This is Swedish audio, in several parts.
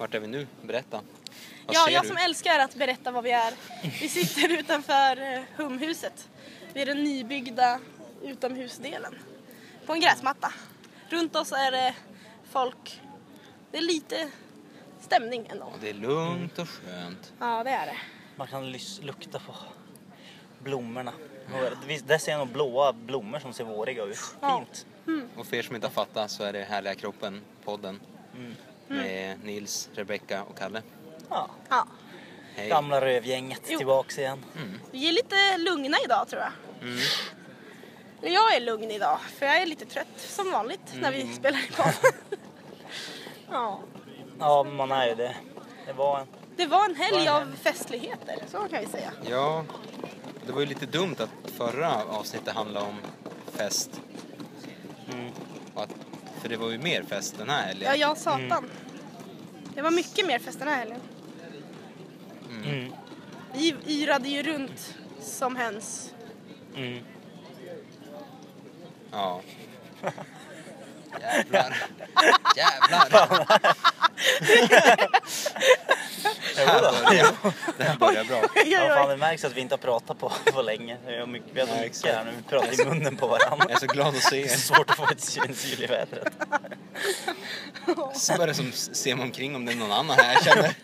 Vart är vi nu? Berätta. Vad Ja, jag du? som älskar att berätta vad vi är. Vi sitter utanför eh, Humhuset. Vid den nybyggda utomhusdelen. På en gräsmatta. Runt oss är det folk. Det är lite stämning ändå. Det är lugnt och skönt. Ja, det är det. Man kan lukta på blommorna. Och Där ser jag nog blåa blommor som ser våriga ut. Ja. Fint. Och för er som inte har fattat så är det Härliga kroppen, podden. Mm. Med Nils, Rebecka och Kalle. Ja. Ja. Hej. Gamla rövgänget Jo. tillbaks igen. Vi är lite lugna idag tror jag. Mm. Jag är lugn idag, för jag är lite trött som vanligt när vi spelar in ja. Ja, man är ju det. Det var en... Det var en helg av festligheter, så kan vi säga. Ja, det var ju lite dumt att förra avsnittet handlade om fest. Mm. Att, för det var ju mer fest den här helgen. Ja, ja satan. Det var mycket mer fest den här helgen. Mm. Vi yrade ju runt som höns. Mm. Ja. Jävlar. Jävlar. Börjar, det här börjar bra. Ja, fan, det märks att vi inte har pratat på, på länge. Vi har, mycket, vi har så Nej, mycket exakt. här nu. Vi pratar i munnen på varandra. Jag är så glad att se Det är er. svårt att få ett syl i vädret. Så börjar som se mig omkring om det är någon annan här. Jag känner.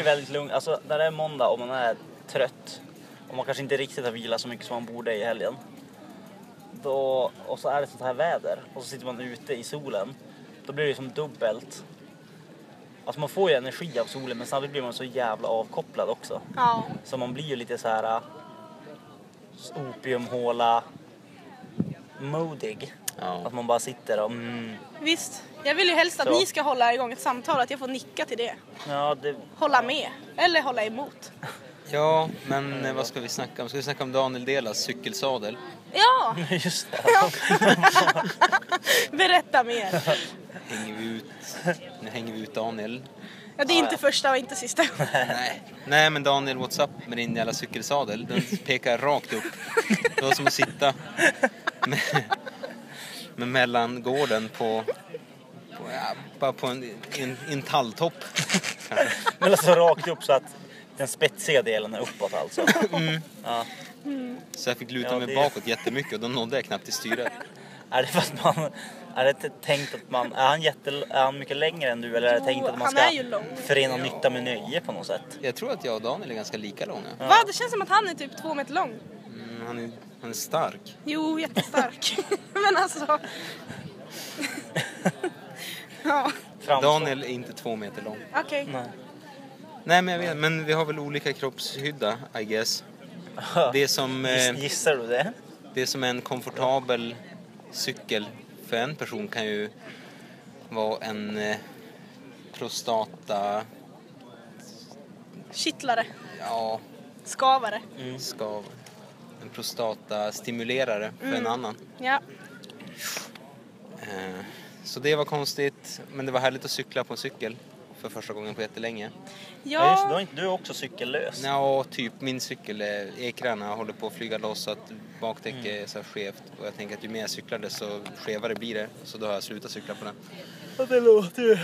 Ju väldigt lugn. Alltså när det är måndag och man är trött och man kanske inte riktigt har vilat så mycket som man borde i helgen. Då, och så är det sånt här väder och så sitter man ute i solen. Då blir det som dubbelt. Alltså man får ju energi av solen men samtidigt blir man så jävla avkopplad också. Ja. Så man blir ju lite så här äh, opiumhåla modig. Ja. Att man bara sitter och mm, Visst. Jag vill ju helst att Så. ni ska hålla igång ett samtal, att jag får nicka till det. ja det, Hålla med. Eller hålla emot. Ja, men eh, vad ska vi snacka om? Ska vi snacka om Daniel Delas cykelsadel? Ja, just det. berätta mer. Hänger vi ut, nu hänger vi ut Daniel. Ja, det är inte första och inte sista. Nej. Nej men Daniel, what's up med din jävla cykelsadel? Den pekar rakt upp. Det var som att sitta med, med mellangården på, på, ja, bara på en, en, en talltopp. Men alltså rakt upp så att den spetsiga delen är uppåt alltså. Ja. Så jag fick luta Ja, mig det- bakåt jättemycket och då nådde jag knappt till styret. Är det för att man... Är det tänkt att man... Är han, jätte, är han mycket längre än du eller är det Jo, tänkt att man ska förena nytta med nöje på något sätt? Jag tror att jag och Daniel är ganska lika långa. Va? Det känns som att han är typ två meter lång. Mm, han, är, han är stark. Jo, jättestark. Men alltså... ja, Daniel är inte två meter lång. okej. Nej. Nej men jag vet, men vi har väl olika kroppshydda I guess. Det som, eh, Giss- Gissar du det? det som är en komfortabel cykel för en person kan ju vara en eh, prostata, Kittlare. ja, Skavare. skav. En prostatastimulerare för en annan. Ja. Eh, så det var konstigt, men det var härligt att cykla på en cykel för första gången på jättelänge. Ja, just det. Du, Ja, inte, du är också cykellös. Ja, typ min cykel, ekrarna håller på att flyga loss så att bakdäcket är så här skevt. Och jag tänker att ju mer jag cyklar desto skevare blir det. Så då har jag slutat cykla på den. Ja, det låter ju...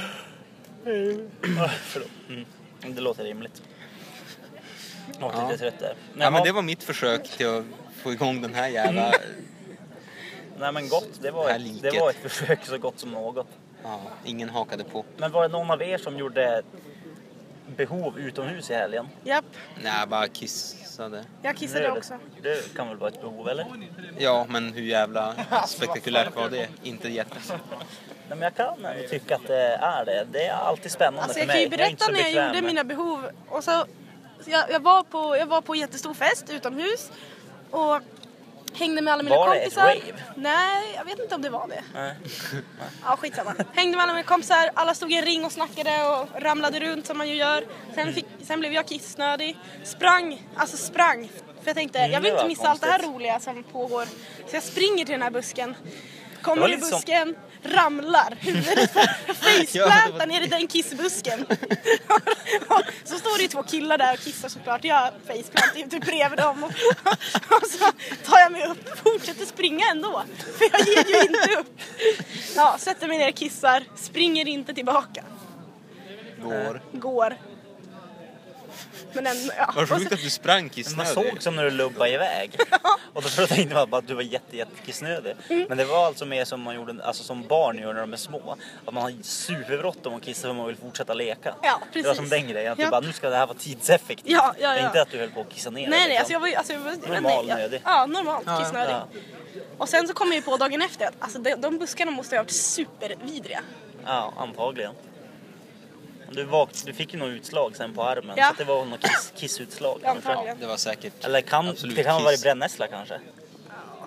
Förlåt. Mm. Det låter rimligt. Jag var Ja. lite trött där. Ja, men det var mitt försök till att få igång den här jävla... Nej men gott, det var, ett, det var ett försök så gott som något. Ja, ingen hakade på. Men var det någon av er som gjorde behov utomhus i helgen? japp. Nej, jag bara kissade. Jag kissade Det- också. Det kan väl vara ett behov eller? Ja, men hur jävla spektakulärt var det? Inte jätte. Nej, men jag kan ändå tycka att det är det. Det är alltid spännande Alltså för jag mig. kan ju berätta så när jag gjorde med- mina behov. Och så, jag, jag, var på, jag var på en jättestor fest utomhus och hängde med alla mina Var det ett kompisar. rave? Nej, jag vet inte om det var det. Nej. Ja, skitsamma. Hängde med alla mina kompisar, alla stod i en ring och snackade och ramlade runt som man ju gör. Sen, fick, sen blev jag kissnödig. Sprang, alltså sprang. För jag tänkte, Mm, jag vill inte var missa allt det här konstigt. roliga som pågår. Så jag springer till den här busken. Kommer i lite som- busken, ramlar. Huvudet faceplantar ner i den kissbusken. så står det ju två killar där och kissar såklart. Jag faceplantar ju typ bredvid dem. Och, och så tar jag mig upp och fortsätter springa ändå. För jag ger ju inte upp. Ja, sätter mig ner, kissar, springer inte tillbaka. Går. Går. Men ändå, ja. Vad sjukt att du sprang Man kissnödig. såg som när du lubbade iväg. Och då trodde jag inte bara att du var jätte, jätte kissnödig. Mm. Men det var alltså mer som man gjorde, alltså som barn gör när de är små. Att man har superbråttom att kissa för man vill fortsätta leka. Ja, Det var som precis. den grejen, att Ja. du bara nu ska det här vara tidseffektivt. Ja, ja, ja. Inte att du höll på att kissa ner Nej, dig, nej, alltså liksom. jag var ju... Alltså, jag var, Normal jag- nödig. Ja, normalt kissnödig. Ja, Och sen så kom jag ju på dagen efter att alltså, de, de buskarna måste ha varit supervidriga. ja, antagligen. Du, vak- du fick ju något utslag sen på armen, Ja. så att det var något kiss, kissutslag. Antagligen. Det var säkert Eller kan, det kan ha varit brännässla kanske.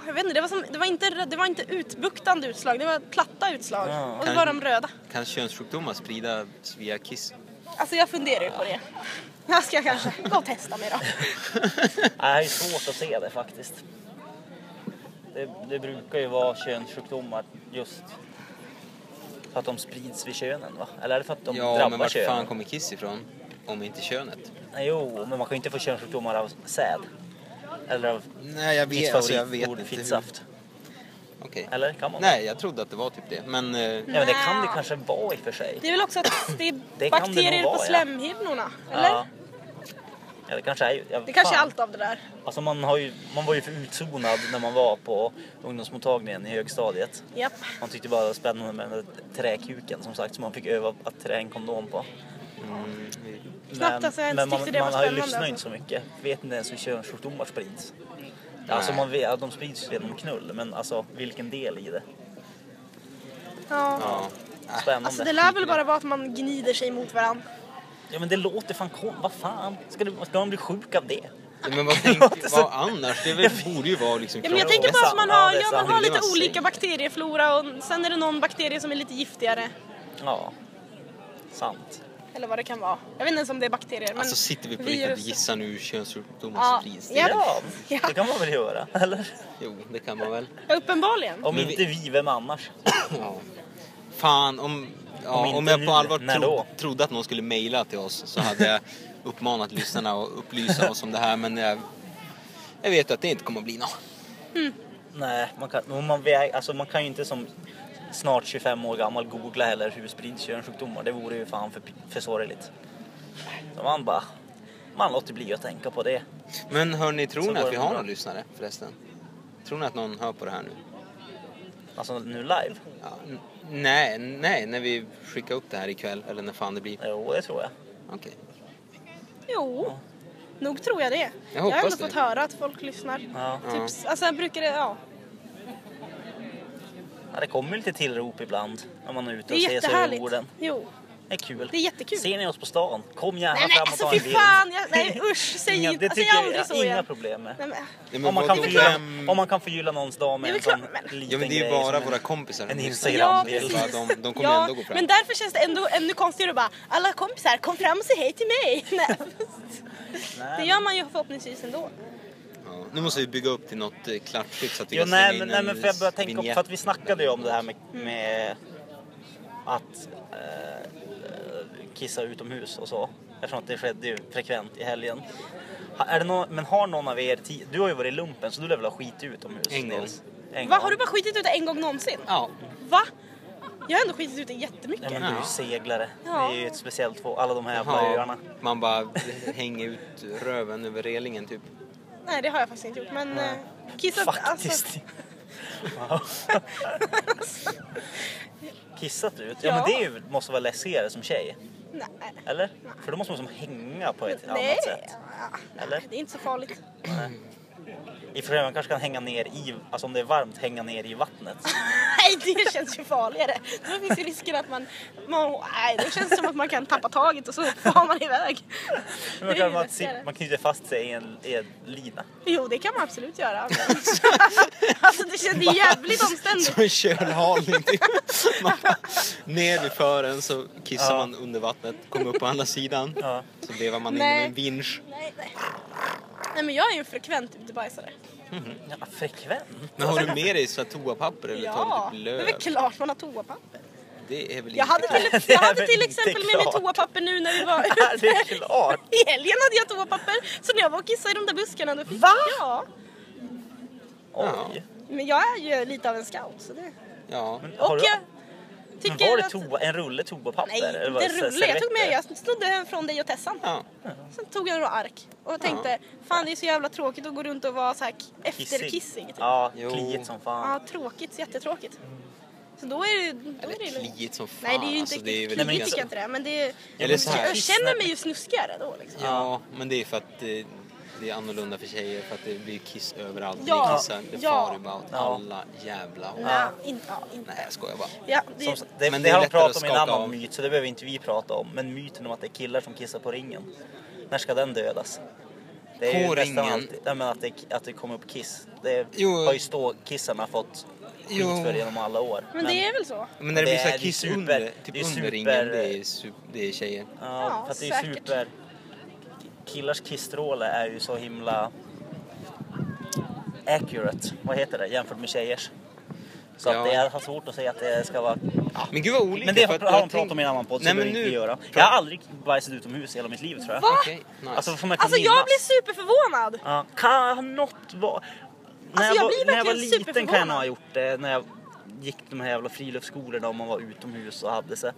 Jag vet inte, det var, som, det var, inte, det var inte utbuktande utslag, det var platta utslag. Ja. och så Kan- var de röda. Kan könssjukdomar spridas via kiss? Alltså jag funderar ju på det. Jag ska kanske gå och testa mig då. Nej, Det är svårt att se det faktiskt. Det, det brukar ju vara könssjukdomar just för att de sprids vid könen va? Eller är det för att de Ja, drabbar men vart könen? fan kommer kiss ifrån? Om inte könet? Nej, Jo, men man kan ju inte få könssjukdomar av säd. Eller av Nej, jag mitt vet, alltså, jag vet inte. hur- fittsaft. Okej. Eller kan man? Nej, jag trodde att det var typ det. Men eh, Ja, men det kan det kanske vara i och för sig. Det är väl också att det är Det det bakterier nog på vara, ja. slemhinnorna, eller? Ja. Ja, det kanske är ju... Ja, Det kanske är allt av det där. Alltså man, har ju, man var ju för utzonad när man var på ungdomsmottagningen i högstadiet. Japp. Man tyckte bara det var spännande med den där träkuken som sagt som man fick öva att trä en kondom på. mm, Knappt alltså, jag men man, tyckte det var man har ju spännande, lyssnat inte alltså. så mycket. Vet inte ens hur könssjukdomar sprids. Alltså Nej. man vet att de sprids genom knull men alltså vilken del i det? Ja. ja. Spännande. Alltså det lär väl bara vara att man gnider sig mot varandra. Ja men det låter fan kom, vad fan? Ska, du, ska man bli sjuk av det? Ja, Men vad, tänk, vad annars? Det väl, borde ju vara liksom Ja, men jag tänker bara att man har, ja, man har lite olika bakterieflora och sen är det någon bakterie som är lite giftigare. Ja. Sant. Eller vad det kan vara. Jag vet inte ens om det är bakterier. Men Alltså sitter vi på riktigt och gissar nu hur könssjukdomar Ja. sprids? Det- Ja. Ja, Ja. det kan man väl göra? Eller? Jo, det kan man väl. Ja, uppenbarligen. Om Men vi- inte vi, vem annars? Ja. Fan, om, ja, Om om, jag på allvar tro, trodde att någon skulle mejla till oss så hade jag uppmanat lyssnarna att upplysa oss om det här men jag, jag vet att det inte kommer att bli något. Nej, man kan, man, väg, alltså man kan ju inte som snart 25 år gammal googla heller hur sprids könssjukdomar. Det vore ju fan för, för sorgligt. Så man bara, man låter bli att tänka på det. Men hörni, tror Så ni att vi har någon lyssnare förresten? Tror ni att någon hör på det här nu? Alltså nu live? Ja, nej, nej, när vi skickar upp det här ikväll eller när fan det blir. Jo, det tror jag. Okej. Jo, nog tror jag det. Jag, hoppas har ändå det. fått höra att folk lyssnar. Ja. Ja. Typ, alltså jag brukar det, ja. ja, det kommer ju lite tillrop ibland när man är ute Det och är sig över jättehärligt. orden. Jo, är kul. det är jättekul. Ser ni oss på stan? Kom gärna Nej fram och alltså ta en bild. fan, jag, nej usch, säg Inga, inte, det säg tycker jag, aldrig så inga igen. problem med. Nej, men, Om man, kan förgylla, vem- om man kan förgylla någons dag med en klart, sån men- liten Ja men det är ju bara våra kompisar en. Instagram-bild. Ja, de, de kommer ja, ändå gå fram. men därför känns det ändå ännu konstigare att bara alla kompisar kom fram och säg hej till mig. Nej, det gör man ju förhoppningsvis ändå. Ja, nu måste vi bygga upp till något eh, klatschigt så att vi Jo, kan slänga nej, in men, nej, en men för jag började tänka på, för att vi snackade ju om det här med, med att eh, kissa utomhus och så. Eftersom att det skedde ju frekvent i helgen. Ha, är det någon, men har någon av er, du har ju varit i lumpen så du lär väl ha skit utomhus? En gång. Nils? En Va, gång. har du bara skitit ut det en gång någonsin? Ja, Va? Jag har ändå skitit ut det jättemycket. Ja, men du är ju Ja. seglare. Ja. Det är ju ett speciellt få, alla de här jävla öarna. man bara hänger ut röven över relingen typ. Nej, det har jag faktiskt inte gjort. Men eh, kissat, Faktiskt. alltså. Kissat ut? Ja, Ja. men det är ju, måste vara läskigare som tjej. Nej. Eller? För då måste man som hänga på ett Nej. annat sätt. Ja, Eller? Det är inte så farligt. I och för sig man kanske kan hänga ner i, alltså om det är varmt, hänga ner i vattnet. Nej, det känns ju farligare. Då finns ju risken att man... man nej, det känns som att man kan tappa taget och så far man iväg. Man, kan, man, man knyter fast sig i en, i en lina. Jo, det kan man absolut göra. Alltså det känns jävligt omständigt. Som en kölhalning ner vid fören så kissar Ja. man under vattnet, kommer upp på andra sidan. Ja. Så vevar man in Nej. med en vinsch. Nej, nej. Nej, men jag är ju en frekvent utebajsare. Ja, frekvent. Men har du med dig så här toapapper eller tar Ja, du typ det är löv? väl klart man har toapapper. Det är väl Jag hade till, jag hade till exempel med mig toapapper nu när vi var Ja, det är ute. klart. I helgen hade jag toapapper, så när jag var och kissade i de där buskarna då fick Va? Ja, Oj. men jag är ju lite av en scout så det... Ja. Har och du- jag Men tycker var det att... toa, en rulle toapapper? Nej, eller var det det rullade. Jag tog med, jag snodde från dig och Tessan. ja. Sen tog jag några ark och tänkte, fan det är så jävla tråkigt att gå runt och vara så här efterkissig. Typ. Ja, kliigt som fan. Ja, tråkigt, jättetråkigt. Så då är det, då är det Eller kliigt som fan. Nej det är ju inte alltså, det är tycker jag inte det men det är, Eller så här. jag känner mig ju snuskigare då liksom. Ja, men det är för att det, är annorlunda för tjejer för att det blir kiss överallt. Ja, Det kissar, det ja. far about Ja. alla jävla håll. Nej, in, ja, inte. Nej, jag skojar bara. Ja, det, Som, det, Men det, det har de pratat om i en annan av. myt så det behöver inte vi prata om. Men myten om att det är killar som kissar på ringen. När ska den dödas? Det är På nästan ringen? Alltid, nej, men att, det, att det kommer upp kiss. Det Jo. har ju ståkissarna fått skit för genom alla år. men det är väl så. Men när det, Det blir så här är- det är kiss super- under, typ det är under super- ringen, det är, su- det är tjejer. Ja, Ja, för att det är säkert. super... Killars kissstråle är ju så himla accurate, vad heter det, jämfört med tjejers. Så Ja. att det är har svårt att säga att det ska vara... Men gud vad olika. Men det har jag de pratat tänk- om i en annan podd, så Nej, det men behöver inte nu... göra. Jag har aldrig bajsat utomhus i hela mitt liv tror jag. Va? Okej, nice. Alltså, jag Alltså jag blir superförvånad. Ja, kan något vara... När Alltså, jag var, blir när jag var liten kan jag nog ha gjort det. När jag gick de här jävla friluftsskolorna och man var utomhus och hade sig.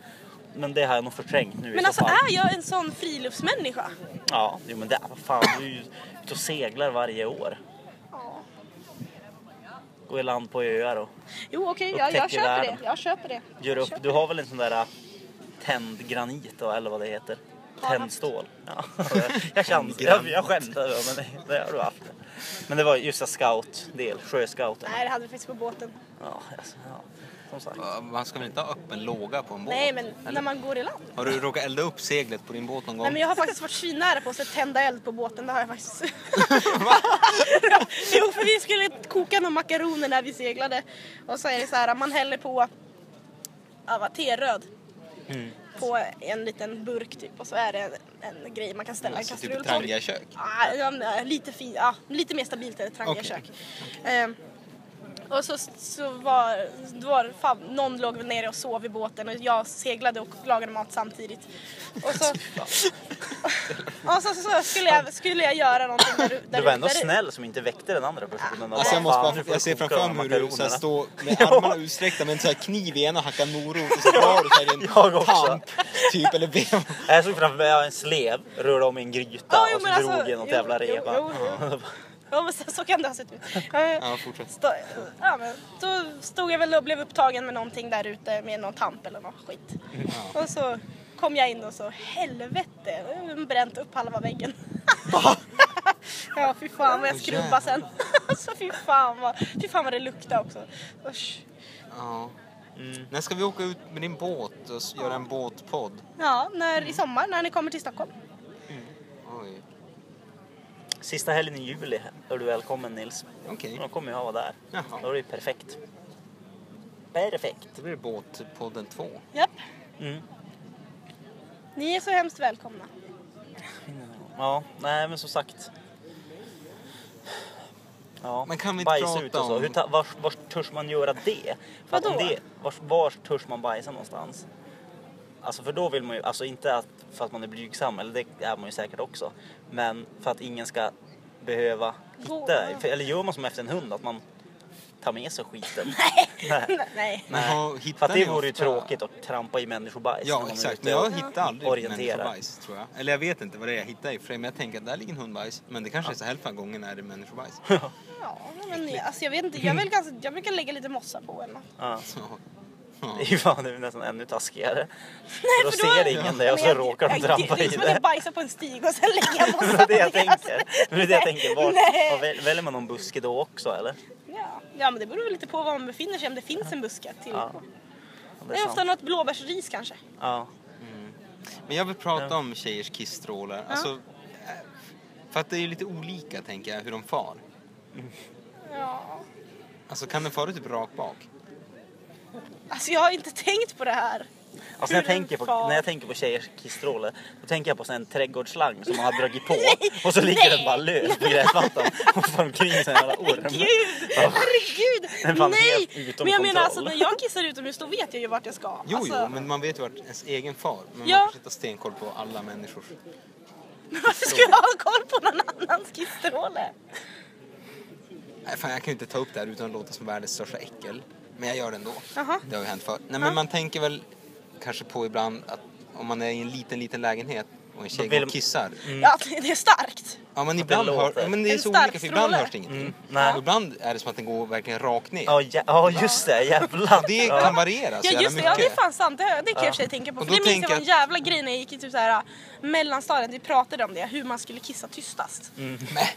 Men det har jag nog förträngt nu i Men så alltså fall. är jag en sån friluftsmänniska? Ja, jo, men det, vad fan, du är ju ute och seglar varje år. Ja. Går i land på öar och Jo okej, jag, jag Upptäcker köper världen. det. Jag köper det. gör upp. Du har väl en sån där äh, tänd granit då, eller vad det heter? Har haft. Tändstål. Ja, jag kan jag, jag skämtar men det, det har du haft. Men det var just en scout-del, sjöscouten. Nej det hade vi faktiskt på båten. Ja, alltså, ja, som sagt. Man ska väl inte ha öppen låga på en båt? Nej men Eller? när man går i land. Har du råkat elda upp seglet på din båt någon gång? Nej men jag har faktiskt varit svinnära på att tända eld på båten, det har jag faktiskt. jo för vi skulle koka några makaroner när vi seglade. Och så är det så här, man häller på ja, teröd. Mm. På en liten burk typ och så är det en, en grej man kan ställa en Alltså typ kastrull ett på. trangiakök? Ah, ja, lite, fin, ja, lite mer stabilt än ett trangiakök. Ehm, och så, så var, var fan, någon låg väl nere och sov i båten och jag seglade och lagade mat samtidigt. Och så, och så, så, så skulle, jag, skulle jag göra någonting där, där Du var ändå där- snäll som inte väckte den andra personen. Alltså jag, måste "Fan, nu bara, jag ser framför mig hur du så här makaronerna." står med armarna utsträckta med en så här kniv i ena och hackar morot och så drar du så här i en Jag också. tamp typ eller. Jag såg framför mig en slev, rörde om i en gryta jo, och så drog alltså, i något jo, jävla jo, reva. Ja men så, så kan det ha sett ut. Ja, Ja, fortsätt. Stå, ja, men, då stod jag väl och blev upptagen med någonting där ute med någon tamp eller något skit. Och så kom jag in och så helvete, bränt upp halva väggen. ja fy fan vad jag skrubbade sen. så fy fan vad, fy fan vad det luktade också. Usch. Ja. Mm. När ska vi åka ut med din båt och göra en båtpodd? Ja, när, i sommar när ni kommer till Stockholm. Oj, Sista helgen i juli är du välkommen Nils. okej. Då kommer jag vara där. Jaha. Då är det perfekt. Perfekt. Då blir det båtpodden två. Japp. Mm. Ni är så hemskt välkomna. Ja, nej men som sagt. Ja, Men kan vi inte bajsa prata ut och så. om- Hur ta, var, var törs man göra det? För att om Vadå? det var, var törs man bajsa någonstans? Alltså för då vill man ju, alltså inte att, för att man är blygsam, eller det är man ju säkert också. Men för att ingen ska behöva hitta, för, eller gör man som efter en hund att man tar med sig skiten? Nej. Nej. Har, hittar För att det vore ju tråkigt att trampa i människobajs. Ja exakt, men jag hittar aldrig orientera. människobajs tror jag. Eller jag vet inte vad det är jag hittar i för men jag tänker att där ligger en hundbajs. Men det kanske är så hälften av gången är det människobajs. Ja, men alltså, jag vet inte, jag, vill ganska, jag brukar lägga lite mossa på eller något. Ja. Så, Det är ju fan det är nästan ännu taskigare. för då för då- ser ingen det och så jag- råkar de jag- trampa Det i är som att jag det. bajsar på en stig och sen lägger jag mossa Det är det jag på det. Tänker. Det är det jag tänker. Var, Nej. var, väl- väljer man någon buske då också eller? Ja. ja, men det beror väl lite på var man befinner sig, om det finns en buske till. Ja. Det är ofta något blåbärsris kanske. Ja. Men jag vill prata om tjejers kissstrålar. Alltså, eh, för att det är ju lite olika tänker jag hur de far. Ja. Alltså kan den fara typ rakt bak? Alltså jag har inte tänkt på det här. Alltså när jag, tänker på, far. när jag tänker på tjejers kissstråle, då tänker jag på sån en trädgårdsslang som man har dragit på och så ligger den bara lös på gräsmattan och får omkring sig en jävla orm. Herregud! Fan Nej! Men jag menar alltså när jag kissar utomhus då vet jag ju vart jag ska. Jo, alltså, jo, men man vet ju vart ens egen far. Men Ja. man får sätta stenkoll på alla människor. Varför skulle jag ha koll på någon annans kissstråle? Nej, fan, jag kan ju inte ta upp det här utan att låta som världens största äckel. Men jag gör det ändå. Jaha. Det har ju hänt förr. Nej, Ja. men man tänker väl kanske på ibland att om man är i en liten, liten lägenhet och en tjej går och kissar. Ja, det är starkt. Ja, men ibland det hör, ja, men det är En så olika för ibland stråle. hörs det ingenting. Mm, nej. Och ibland är det som att den går verkligen rakt ner. Ja, ja, ja just det, jävlar. Det Ja. kan variera så Ja just det, ja det är fan sant. Det, det kan jag i Ja. tänka på. Och För då det minns jag var en jävla grej när jag gick i typ så här mellanstadiet. Vi pratade om det, hur man skulle kissa tystast. Nej,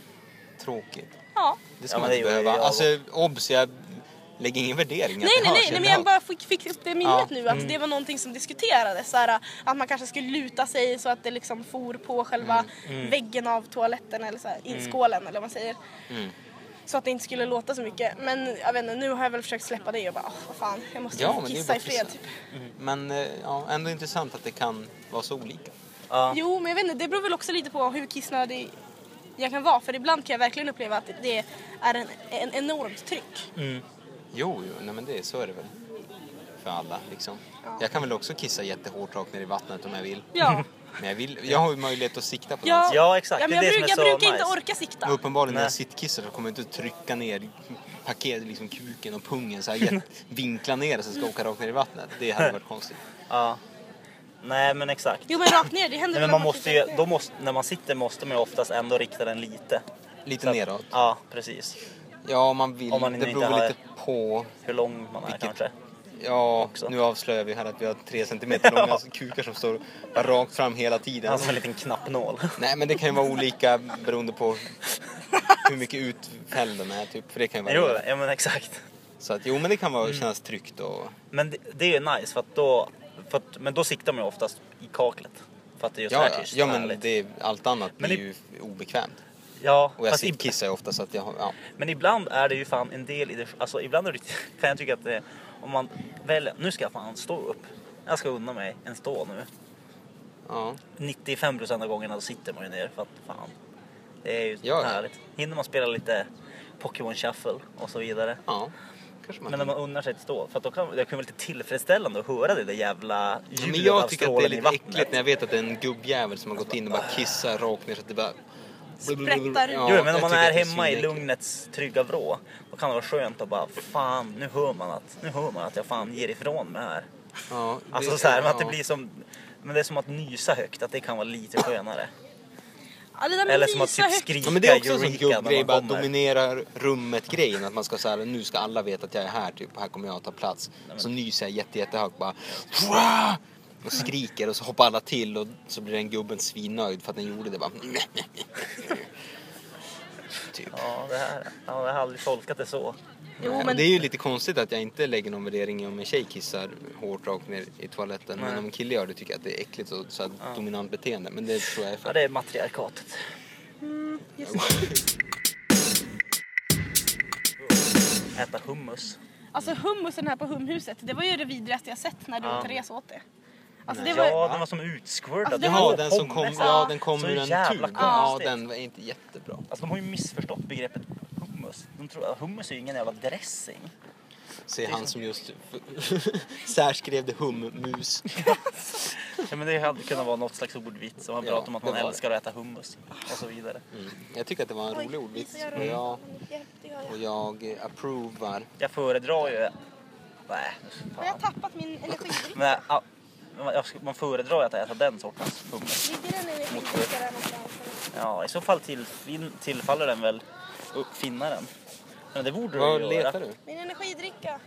tråkigt. Ja. Det ska Ja, man inte behöva. jag Alltså obs, jag lägger ingen värdering. Nej nej nej, nej men jag bara fick, fick upp det minnet Ja. nu att det var någonting som diskuterades. Så här, att man kanske skulle luta sig så att det liksom for på själva väggen av toaletten eller så här, inskålen eller vad man säger. Mm. Så att det inte skulle låta så mycket. Men jag vet inte, nu har jag väl försökt släppa det och bara, åh, vad fan, jag måste Ja, kissa i fred. Typ. Men eh, ja, ändå intressant att det kan vara så olika. Ja. Jo, men jag vet inte, det beror väl också lite på hur kissnödig jag kan vara. För ibland kan jag verkligen uppleva att det är en, en enormt tryck. Mm. Jo, jo, nej men det, så är det väl. För alla liksom. Ja. Jag kan väl också kissa jättehårt rakt ner i vattnet om jag vill. Ja, Men jag, vill, jag har ju möjlighet att sikta på ja, något. Ja, exakt. Ja, men Det jag, är det bruk, som jag är så brukar inte nice. orka sikta. Och uppenbarligen när jag sittkissar så kommer jag inte trycka ner paket, liksom kuken och pungen så här vinkla ner så att det ska åka rakt ner i vattnet. Det hade varit konstigt. Ja. Nej men exakt. Jo men rakt ner, det händer Nej, men man måste ju, då måste, när man sitter måste man ju oftast ändå rikta den lite. Lite Så att- neråt. Ja, precis. Ja, om man vill. Om man det beror har- lite på. Hur lång man är Vilket- kanske. Ja, också. nu avslöjar vi här att vi har tre centimeter långa kukar som står rakt fram hela tiden. Som en liten knappnål. Nej, men det kan ju vara olika beroende på hur mycket utfälld den är. Typ. För det kan ju jo, variera. ja men exakt. Så att, jo, men det kan vara, Mm. kännas tryggt och... Men det, det är nice för att då, för att, men då siktar man ju oftast i kaklet. För att det är ju så Ja, här tyst ja men det allt annat Men blir ju obekvämt. Ja, Och jag sittkissar ju ofta så att jag ja. men ibland är det ju fan en del i det, alltså ibland är det, kan jag tycka att det, om man väljer, nu ska jag fan stå upp. Jag ska unna mig en stå nu. ja. 95% av gångerna sitter man ju ner för att fan. Det är ju Ja, ja. härligt. Hinner man spela lite Pokémon Shuffle och så vidare. Ja, man Men när man unnar sig ett stå, för att då kan det kan vara lite tillfredsställande att höra det där jävla Ja, ljudet Men jag tycker att det är lite äckligt när jag vet att det är en gubbjävel som har gått in och bara kissar rakt ner så att det bara... Sprättar ut. Jo, men om man är hemma i lugnets trygga vrå, då kan det vara skönt att bara fan, nu hör man att, nu hör man att jag fan ger ifrån mig här. Ja, det- Alltså så här, men att det blir som, men det är som att nysa högt, att det kan vara lite skönare. Ja, det där med Eller som att typ skrika Ja, men det är också en sån gubbgrej, bara dominera rummet-grejen. Att man ska säga nu ska alla veta att jag är här, typ, här kommer jag att ta plats. Så nyser jag jätte, jättehögt bara. "Wah!" Och skriker och så hoppar alla till och så blir den gubben svinnöjd för att den gjorde det bara. Typ. Ja, det här, ja, jag har aldrig tolkat det så. Jo, men Det är ju lite konstigt att jag inte lägger någon värdering i om en tjej kissar hårt rakt ner i toaletten. Men Nej. om en kille gör det tycker jag att det är äckligt och så här dominant beteende. Men det tror jag är Ja, för. det är matriarkatet. just det. Äta hummus. Alltså hummusen här på humhuset, det var ju det vidrigaste jag sett när du Ja. och Therese åt det. Alltså var Ja, den var som utsquirtad. Alltså, var- var den som kom, ja, den kom Så ur en jävla tub. Ja, den var inte jättebra. Alltså de har ju missförstått begreppet hummus. De tror att hummus är ju ingen jävla dressing. Säger han som just särskrev det hummus. Ja, men det hade kunnat vara något slags ordvits som har Ja, pratat om att man det. älskar att äta hummus och så vidare. Mm. Jag tycker att det var en Oj, rolig ordvits. Och det? jag, Ja, och jag. approvar. Jag föredrar ju... Nej, Har jag tappat min energidryck? Man föredrar ju att äta den sortens hummus. Ligger den någonstans? eller? Ja, i så fall tillfin, tillfaller den väl uppfinnaren. Men det borde Vad den ju göra. letar du? Min energidricka.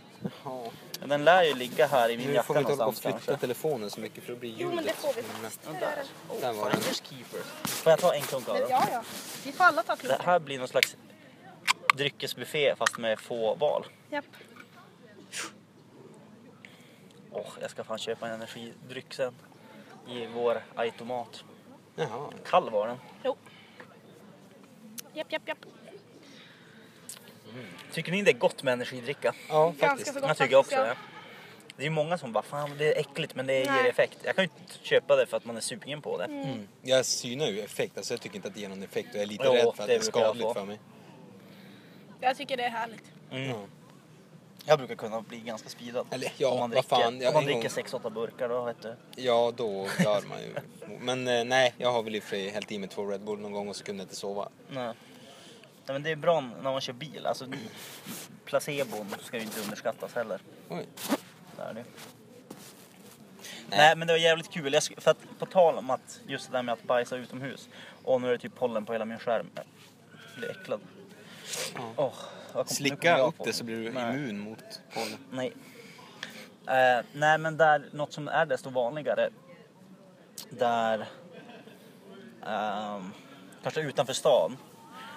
Ja. Men Den lär ju ligga här i min Nu jacka får vi inte hålla på någonstans flytta kanske. telefonen så mycket för då blir ljudet. Jo men det får vi faktiskt. Ja, Där där. är den. Där var den. Keeper. Får jag ta en klunk av den? ja, ja. Vi får alla ta Det klubben. här blir någon slags dryckesbuffé fast med få val. Japp. Åh, jag ska fan köpa en energidryck sen. I vår automat. Jaha. Kall var den. Jo. Japp, japp, japp. Tycker ni det är gott med energidricka? Ja, Ganska faktiskt. gott Jag tycker också faktiskt, det. Det är ju många som bara, fan det är äckligt men det ger Nej. effekt. Jag kan ju inte köpa det för att man är sugen på det. Mm. Jag synar ju effekt, alltså jag tycker inte att det ger någon effekt och jag är lite Jo, rädd för att det det är jag skadligt för mig. Jag tycker det är härligt. Mm. Ja. Jag brukar kunna bli ganska speedad. Eller, ja, om man vad dricker, fan, jag- om man dricker 6-8 burkar då vet du. Ja, då dör man ju. Men eh, nej, jag har väl i och för sig hällt i mig två Red Bull någon gång och så kunde jag inte sova. Nej. Nej men det är bra när man kör bil. Alltså placebon ska ju inte underskattas heller. Oj. Det är det. Nej. men det var jävligt kul. Jag, för att på tal om att just det där med att bajsa utomhus. Och nu är det typ pollen på hela min skärm. Jag blir äcklad. Ja. Vad kom- Slicka upp det så blir du Nej. immun mot pollen. Nej. Eh, nej men där, något som är desto vanligare. Där, ehm, kanske utanför stan.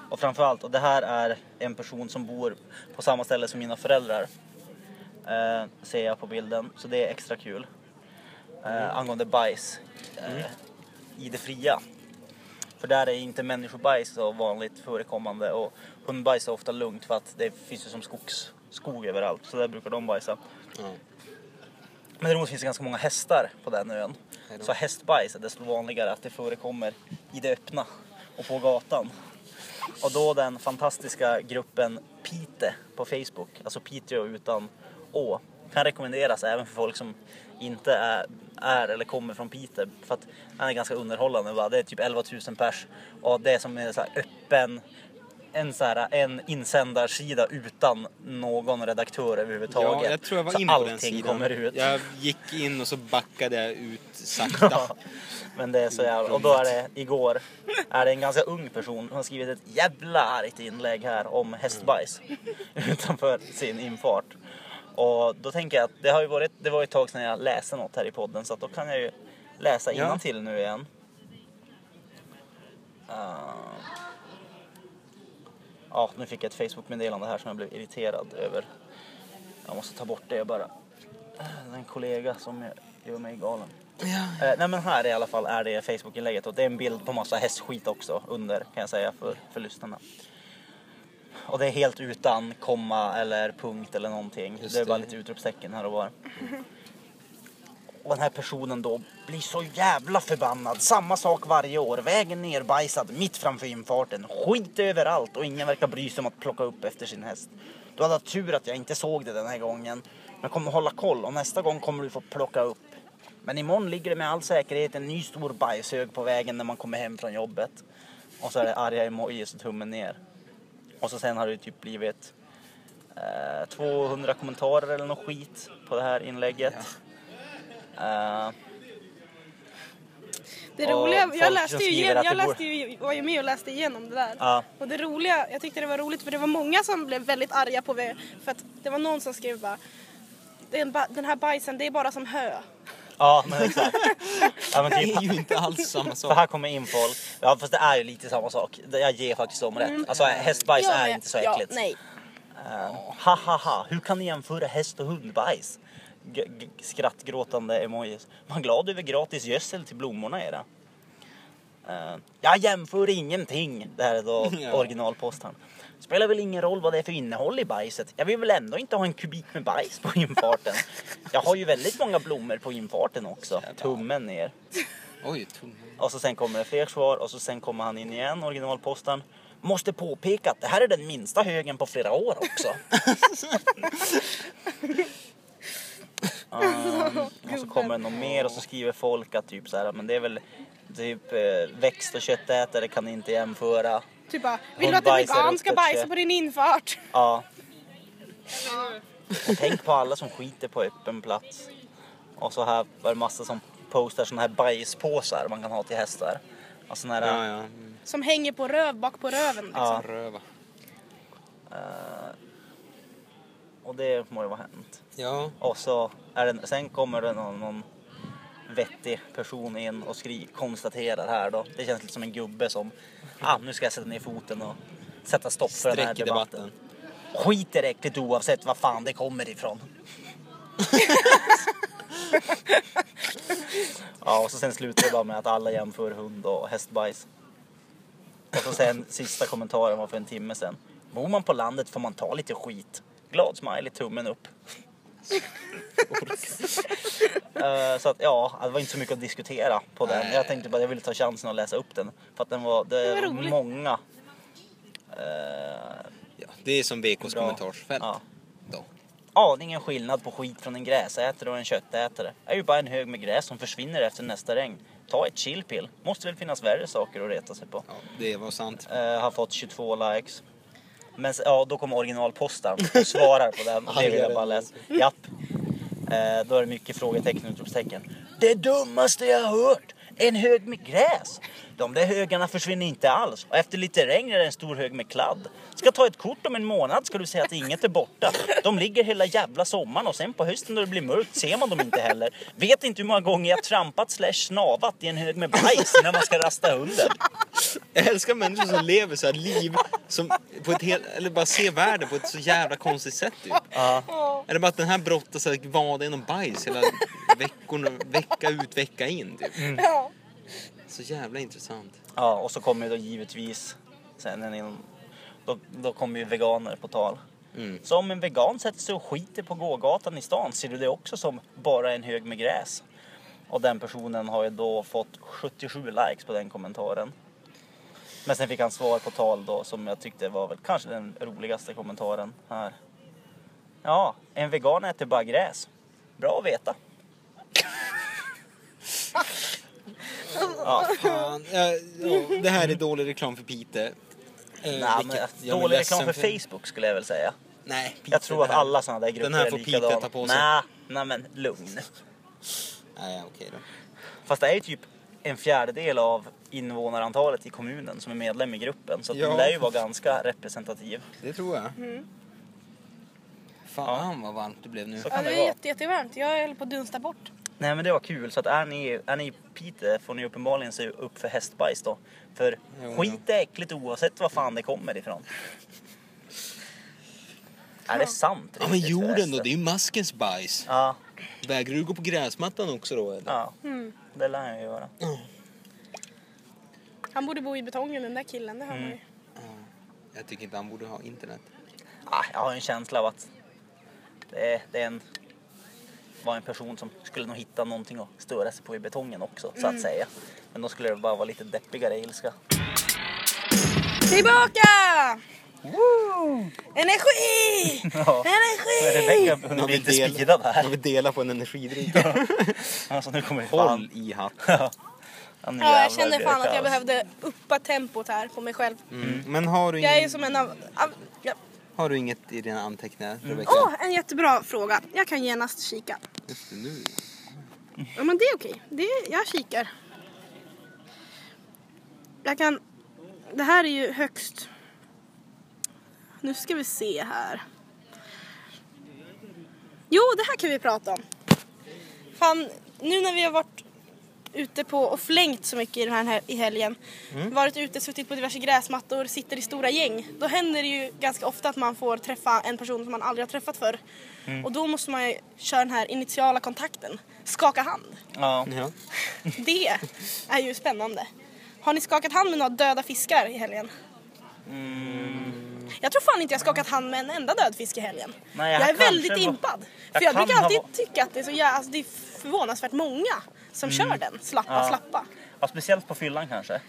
Och framförallt, och det här är en person som bor på samma ställe som mina föräldrar. Eh, ser jag på bilden, så det är extra kul. Eh, angående bajs eh, i det fria. För där är inte människobajs så vanligt förekommande och hundbajs är ofta lugnt för att det finns ju som skogs, skog överallt. Så där brukar de bajsa. Ja. Men däremot finns det ganska många hästar på den ön. Så hästbajs är desto vanligare att det förekommer i det öppna och på gatan. Och då den fantastiska gruppen Pite på Facebook, alltså Piteå utan Å, kan rekommenderas även för folk som inte är, är eller kommer från Piteå. För att den är ganska underhållande. Va? Det är typ 11 000 pers och det är som en så här öppen en, så här, en insändarsida utan någon redaktör överhuvudtaget. Ja, jag tror jag var Så inne på den sidan. kommer ut. Jag gick in och så backade jag ut sakta. Ja, Men det är så jävla... Och då är det igår är det en ganska ung person som har skrivit ett jävla argt inlägg här om hästbajs utanför sin infart. Och då tänker jag att det har ju varit, det var ett tag sedan jag läste något här i podden så att då kan jag ju läsa Ja. till nu igen. Uh, ja, nu fick jag ett Facebook-meddelande här som jag blev irriterad över. Jag måste ta bort det bara. En kollega som gör mig galen. Eh, nej men här i alla fall är det Facebook-inlägget och det är en bild på massa hästskit också under kan jag säga för, för lyssnarna. Och det är helt utan komma eller punkt eller någonting. Just det är bara lite utropstecken här och var. Och den här personen då blir så jävla förbannad. Samma sak varje år. Vägen nerbajsad mitt framför infarten. Skit överallt och ingen verkar bry sig om att plocka upp efter sin häst. Du hade tur att jag inte såg det den här gången. Men kommer hålla koll och nästa gång kommer du få plocka upp. Men imorgon ligger det med all säkerhet en ny stor bajshög på vägen när man kommer hem från jobbet. Och så är det arga emojis och tummen ner. Och så sen har det typ blivit eh, 200 kommentarer eller något skit på det här inlägget. Eh, Det roliga, jag läste ju, igen, jag det läste ju, var ju med och läste igenom det där. Ja. Och det roliga, jag tyckte det var roligt för det var många som blev väldigt arga på det. För att det var någon som skrev bara den, den här bajsen det är bara som hö. ja men exakt. Ja, men Det typ, är ju inte alls samma För sak. här kommer in folk. Ja fast det är ju lite samma sak. Jag ger faktiskt dem rätt. Alltså hästbajs Jag är inte så Ja, äckligt. nej. Uh, ha ha ha, hur kan ni jämföra häst och hundbajs? Skrattgråtande emojis. Var glad över gratis gödsel till blommorna era. Uh, jag jämför ingenting. Det här är då originalposten. Spelar väl ingen roll vad det är för innehåll i bajset. Jag vill väl ändå inte ha en kubik med bajs på infarten. Jag har ju väldigt många blommor på infarten också. Tummen ner. Oj, tummen. Och så sen kommer det fler svar och så sen kommer han in igen, originalposten. Måste påpeka att det här är den minsta högen på flera år också. um, och så kommer det något mer och så skriver folk att typ så här, men det är väl typ eh, växt och köttätare kan inte jämföra. Typ bara, vill du att en vegan ska bajsa på din infart? Ja. Och tänk på alla som skiter på öppen plats. Och så här var det massa som postar såna här bajspåsar man kan ha till hästar. Och såna här, Ja, ja. Mm. Som hänger på röv, bak på röven. Liksom. Ja. Röva. Eh, och det må ju vara hänt. Ja. Och så är det, sen kommer det någon, någon vettig person in och skri, konstaterar här då. Det känns lite som en gubbe som, ah nu ska jag sätta ner foten och sätta stopp för den här debatten. debatten. Skit är äckligt oavsett var fan det kommer ifrån. ja, och så sen slutar det bara med att alla jämför hund och hästbajs. Och så sen sista kommentaren var för en timme sen. Bor man på landet får man ta lite skit. Glad smiley, tummen upp. Eh, så att ja, det var inte så mycket att diskutera på den. Nej. Jag tänkte bara jag ville ta chansen att läsa upp den. För att den var, det, Det var roligt. många. eh, Ja, det är som VKs Bra. kommentarsfält. ja. Då. Aningen skillnad på skit från en gräsätare och en köttätare. är ju bara en hög med gräs som försvinner efter nästa regn. Ta ett chillpill. Måste väl finnas värre saker att reta sig på. Ja, det var sant. Eh, har fått 22 likes. Men ja, då kommer originalpostaren och svarar på den. Det vill jag bara läsa. Japp. Eh, då är det mycket frågetecken och utropstecken. Det dummaste jag har hört! En hög med gräs! De där högarna försvinner inte alls. Och efter lite regn är det en stor hög med kladd. Ska ta ett kort om en månad ska du säga att inget är borta. De ligger hela jävla sommaren och sen på hösten när det blir mörkt ser man dem inte heller. Vet inte hur många gånger jag trampat slash snavat i en hög med bajs när man ska rasta hunden. Jag älskar människor som lever så här liv som på ett helt, eller bara ser världen på ett så jävla konstigt sätt typ. Eller bara att den här brottas vad genom bajs hela veckorna, vecka ut vecka in typ. Ja. Så jävla intressant. Ja, och så kommer ju då givetvis sen en inom, då, då kommer ju veganer på tal. Mm. Så om en vegan sätter sig och skiter på gågatan i stan ser du det också som bara en hög med gräs. Och den personen har ju då fått 77 likes på den kommentaren. Men sen fick han svar på tal då som jag tyckte var väl kanske den roligaste kommentaren här. Ja, en vegan äter bara gräs. Bra att veta. Ja, Fan, ja, ja, det här är dålig reklam för Pite. Eh, Nej, vilket men dålig reklam för Facebook skulle jag väl säga. Nej, Pite, Jag tror att det här- alla sådana där grupper Den här är får Pite ta på sig. Nej, nej men lugn. Nej, okej då. Fast det är ju typ en fjärdedel av invånarantalet i kommunen som är medlem i gruppen. Så Ja. den lär ju vara ganska representativ. Det tror jag. Fan vad varmt det blev nu. Så Ja, kan det det är vara. jätte, jättevarmt. Jag höll på att dunsta bort. Nej men det var kul. Så att är ni, är ni i Piteå får ni uppenbarligen se upp för hästbajs då. För Jo, skit är äckligt oavsett var fan det kommer ifrån. Är det sant? Ja men jorden då, det är ju maskens bajs. Ja, Vägrar du gå på gräsmattan också då eller? ja. Mm. Det lär jag göra. Han borde bo i betongen den där killen, det hör man ju. Jag tycker inte han borde ha internet. Ah, jag har en känsla av att det, är, det är en, var en person som skulle nog hitta någonting att störa sig på i betongen också så att säga. Men då skulle det bara vara lite deppigare ilska. Tillbaka! Energi! Ja. Energi! Rebecka hunnit bli lite speedad här. vill dela på en energidrink. Alltså nu kommer det Håll fan. i hatt. Ja, nu Ja, jag det fan att jag behövde uppa tempot här på mig själv. Mm. Men har du, Jag är ju som en av... av. har du inget i dina anteckningar Rebecka? Åh, en jättebra fråga. Jag kan genast kika. Just det, nu. Ja men det är okej. Det jag kikar. Jag kan... Det här är ju högst... Nu ska vi se här. Jo, det här kan vi prata om. Fan, nu när vi har varit ute på och flängt så mycket i den här i helgen. Varit ute, suttit på diverse gräsmattor, sitter i stora gäng. Då händer det ju ganska ofta att man får träffa en person som man aldrig har träffat förr. Och då måste man ju köra den här initiala kontakten. Skaka hand. Ja. Ja. Det är ju spännande. Har ni skakat hand med några döda fiskar i helgen? Jag tror fan inte jag skakat hand med en enda död fisk i helgen. Nej, jag jag är väldigt var- impad. jag För jag kan brukar ha alltid va- tycka att det är, så jä... alltså, det är förvånansvärt många som kör den. Slappa, Ja. slappa. ja, speciellt på fyllan kanske.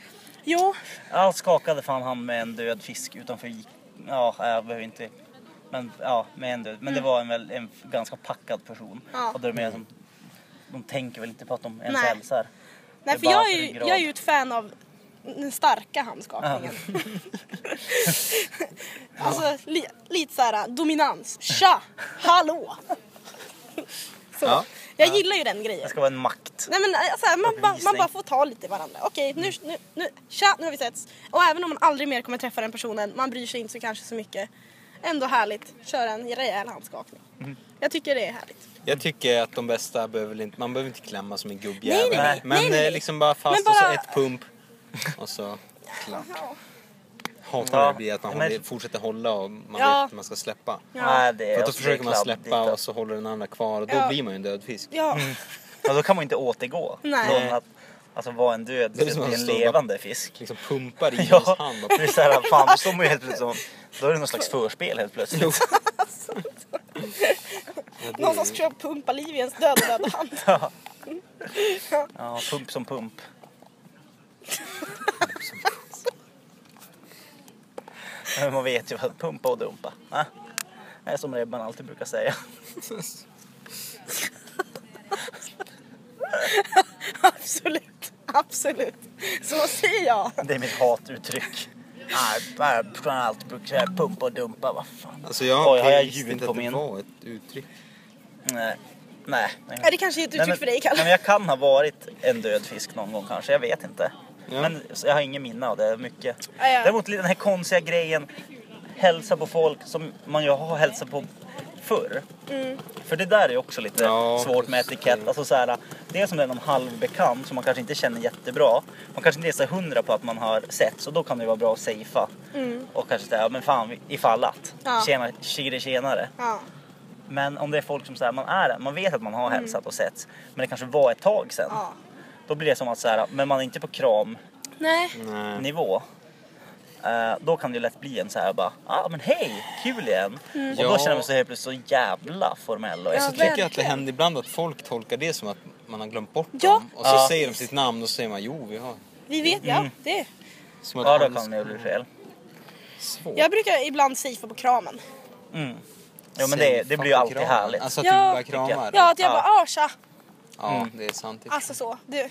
Jo, Jag skakade fan hand med en död fisk utanför. Ja, jag behöver inte. Men ja, med en död. Men det var en, väl, en ganska packad person. Mm. Ja. Och då är det som, de tänker väl inte på att de ens Nej. hälsar. nej för jag är, ju, jag är ju ett fan av den starka handskakningen. alltså li, lite såhär dominans. Tja! Hallå! Så. Ja. Jag gillar ju den grejen. Det ska vara en makt. Nej men alltså, man, bara, man bara får ta lite i varandra. Okej, nu, nu, nu, tja, nu har vi setts. Och även om man aldrig mer kommer träffa den personen, man bryr sig inte så kanske så mycket. Ändå härligt, köra en rejäl handskakning. Mm. Jag tycker det är härligt. Jag tycker att de bästa behöver inte, man behöver inte klämma som en Nej, gubbjävel. nej, nej. Men Nej, nej, nej. eh, liksom bara fast bara- och så ett pump. Och så klapp. Hatar Ja, det blir att man men- håller, fortsätter hålla och man Ja. vet att man ska släppa. Ja. Nej, det är För att då försöker man släppa och så håller den andra kvar och då Ja. blir man ju en död fisk. Ja, Ja, då kan man inte återgå Nej. att alltså, vara en död är till en levande fisk. Liksom pumpar i Ja, hans hand. Och... det är så här, fan då står man ju helt plötsligt som, då är det någon slags förspel helt plötsligt. Ja, det Någon som ju- ska pumpa liv i ens döda döda hand. Ja. ja, pump som pump. Men man vet ju vad pumpa och dumpa. Ah, Det är som Rebban alltid brukar säga. Absolut, absolut. Så säger jag. Det är mitt hatuttryck. Nej, bara kan alltid brukar säga pumpa och dumpa. Vad fan. Alltså jag, Oj, har jag ljud inte på att det var ett uttryck. Nej. Nej. Det kanske är ett Nej, uttryck men- för dig, nej, Kalle. men jag kan ha varit en död fisk någon gång kanske, jag vet inte. Ja. Men så jag har ingen minne av det mycket. Ja, ja. Däremot den här konstiga grejen, hälsa på folk som man ju har hälsat på förr. Mm. För det där är också lite Ja, svårt med etikett. det. Alltså så här, det är som det är någon halvbekant som man kanske inte känner jättebra. Man kanske inte är så hundra på att man har sett så då kan det vara bra att safea. Och kanske säga, ja, men fan ifall att. Mm. Ja. Tjena, tjire tjenare. Ja. Men om det är folk som säger man är man vet att man har hälsat och sett, men det kanske var ett tag sedan. Mm. ja. Då blir det som att så här, men man är inte på kramnivå. Eh, då kan det ju lätt bli en så här bara, ja ah, men hej, kul igen. Och då Ja. känner man sig helt plötsligt så jävla formell. Och Ja, Så tycker jag att det verkligen. händer ibland att folk tolkar det som att man har glömt bort Ja. dem. Och så Ja. säger de sitt namn och så säger man jo vi har. Vi vet, ja. Det. Som att ja, då kan det bli fel. svårt. Jag brukar ibland safea på kramen. Mm. Jo men det, det blir ju alltid härligt. Alltså att Ja. du bara kramar. Ja, att jag Ja. bara, ah tja. Ja, Mm. det är sant. Alltså så. Du.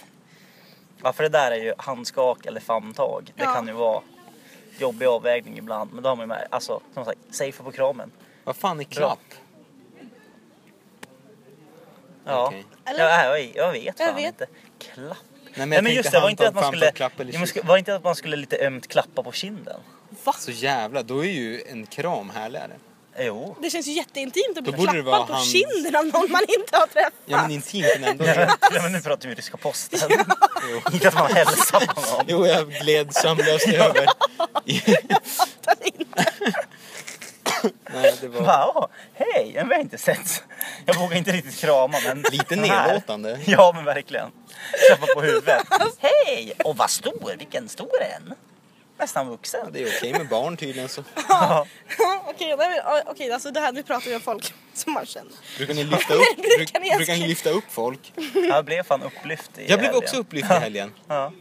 Ja, för det där är ju handskak eller famntag. Det Ja. kan ju vara jobbig avvägning ibland. Men då har man ju med, alltså som sagt, safea på kramen. Vad fan är klapp? Ja. Okej. Eller? Ja, jag, jag vet Jag fan vet. inte. Klapp. Nej Nej men just det, var inte att man skulle, men var inte att man skulle lite ömt klappa på kinden? Va? Så jävla, då är ju en kram härligare. Jo. Det känns ju jätteintimt att bli klappad på hans- kinden av någon man inte har träffat. Ja men intimt men ändå. Ja, men nu pratar vi ryska posten. inte att man hälsar på någon. Jo, jag gled sömnlöst över. Nej, det var "Åh, hej, vi har inte sett. Jag vågar inte riktigt krama men... lite den nedlåtande. Ja men verkligen. Klappa på huvudet. Hej! Och vad stor, vilken stor en. Nästan vuxen. Det är okej med barn tydligen så. Ja. okej, men, okej, alltså det här, nu pratar vi om folk som man känner. Brukar ni lyfta upp, Brukar bruk, ni brukar ni lyfta upp folk? Jag blev fan upplyft i Jag blev också upplyft i helgen. Ja.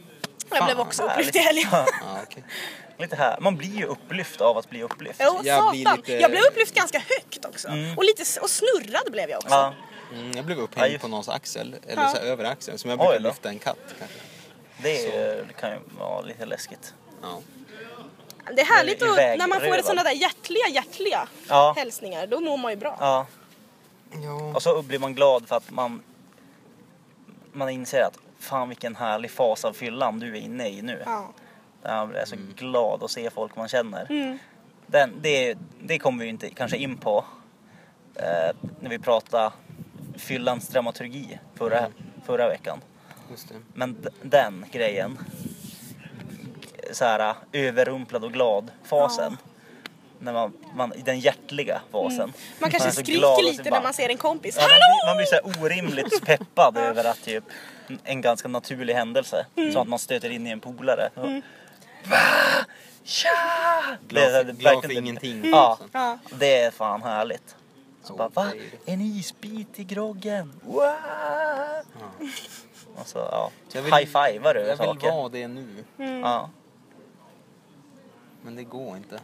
Jag blev också upplyft i helgen. Ja, Ja, okej. lite här. Man blir ju upplyft av att bli upplyft. Jo, Jag blir lite- Jag blev upplyft ganska högt också. Och, lite, och snurrad blev jag också. Ja. Mm, jag blev Ja, upphängd just- på någons axel, eller Ja. så här, över axeln, som jag brukar lyfta en katt kanske. Det, är, det kan ju vara lite läskigt. Ja. Det är härligt att, när man får sådana där hjärtliga, hjärtliga Ja. hälsningar. Då mår man ju bra. Ja. ja. Och så blir man glad för att man, man inser att fan vilken härlig fas av fyllan du är inne i nu. Ja. Man blir så glad att se folk man känner. Mm. Den, det, det kommer vi inte kanske in på eh, när vi pratade fyllans dramaturgi förra, Mm. förra veckan. Just det. Men d- den grejen, så här överrumplad och glad fasen. När man, man, i den hjärtliga fasen. Mm. Man kanske är så glad skriker så lite bara- när man ser en kompis. Ja, man, Hallå! blir, man blir så här orimligt peppad över att typ en ganska naturlig händelse. Mm. Som att man stöter in i en polare. Va? Tja! Det Glad, det är glad för ingenting. Ja, Ja. det är fan härligt. Så Oh, bara, va? En isbit i groggen? Wow! Och så, ja. Så vill- High-fivar du Jag vill saker. vara det nu, Ja. Men det går inte.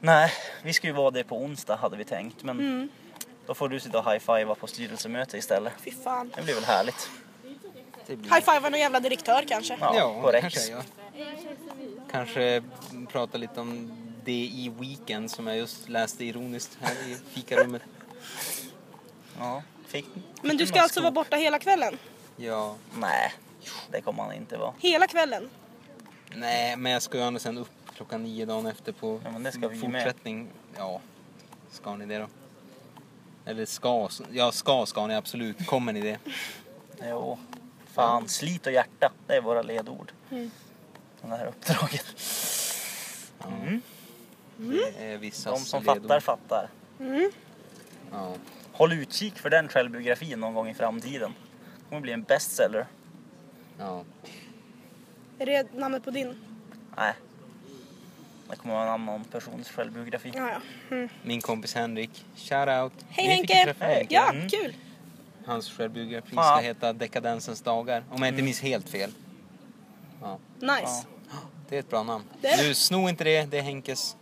Nej, vi ska ju vara det på onsdag hade vi tänkt. Men Mm. då får du sitta och high-fiva på styrelsemöte istället. Fy fan. Det blir väl härligt. Det blir... High five någon jävla direktör kanske. Ja, Ja, Rex. kanske gör. Kanske prata lite om det i Weekend som jag just läste ironiskt här i fikarummet. Ja, fick, Men du ska alltså vara borta hela kvällen? Ja, Nej, det kommer han inte vara. Hela kvällen? nej men jag ska ju ändå sen upp klockan nio dagen efter på Ja, men det ska vi med. fortsättning. Ja, ska ni det då? Eller ska, ja ska ska ni absolut. Kommer ni det? Jo, fan, slit och hjärta. Det är våra ledord. Mm. Det här uppdraget. Ja. Mm. Det är vissa De som fattar, fattar. Mm. Ja. Håll utkik för den självbiografin någon gång i framtiden. Det kommer bli en bestseller. ja. Är det namnet på din? Nej, Det kommer vara en annan persons självbiografi. Ja, ja. Mm. Min kompis Henrik, shout out. Hej Henke! träffa Henke. Ja, Mm. kul! Hans självbiografi Ja. ska heta Dekadensens dagar. Om jag inte minns helt fel. Ja, Nice. det är ett bra namn. Det. Du, sno inte det, det är Henkes.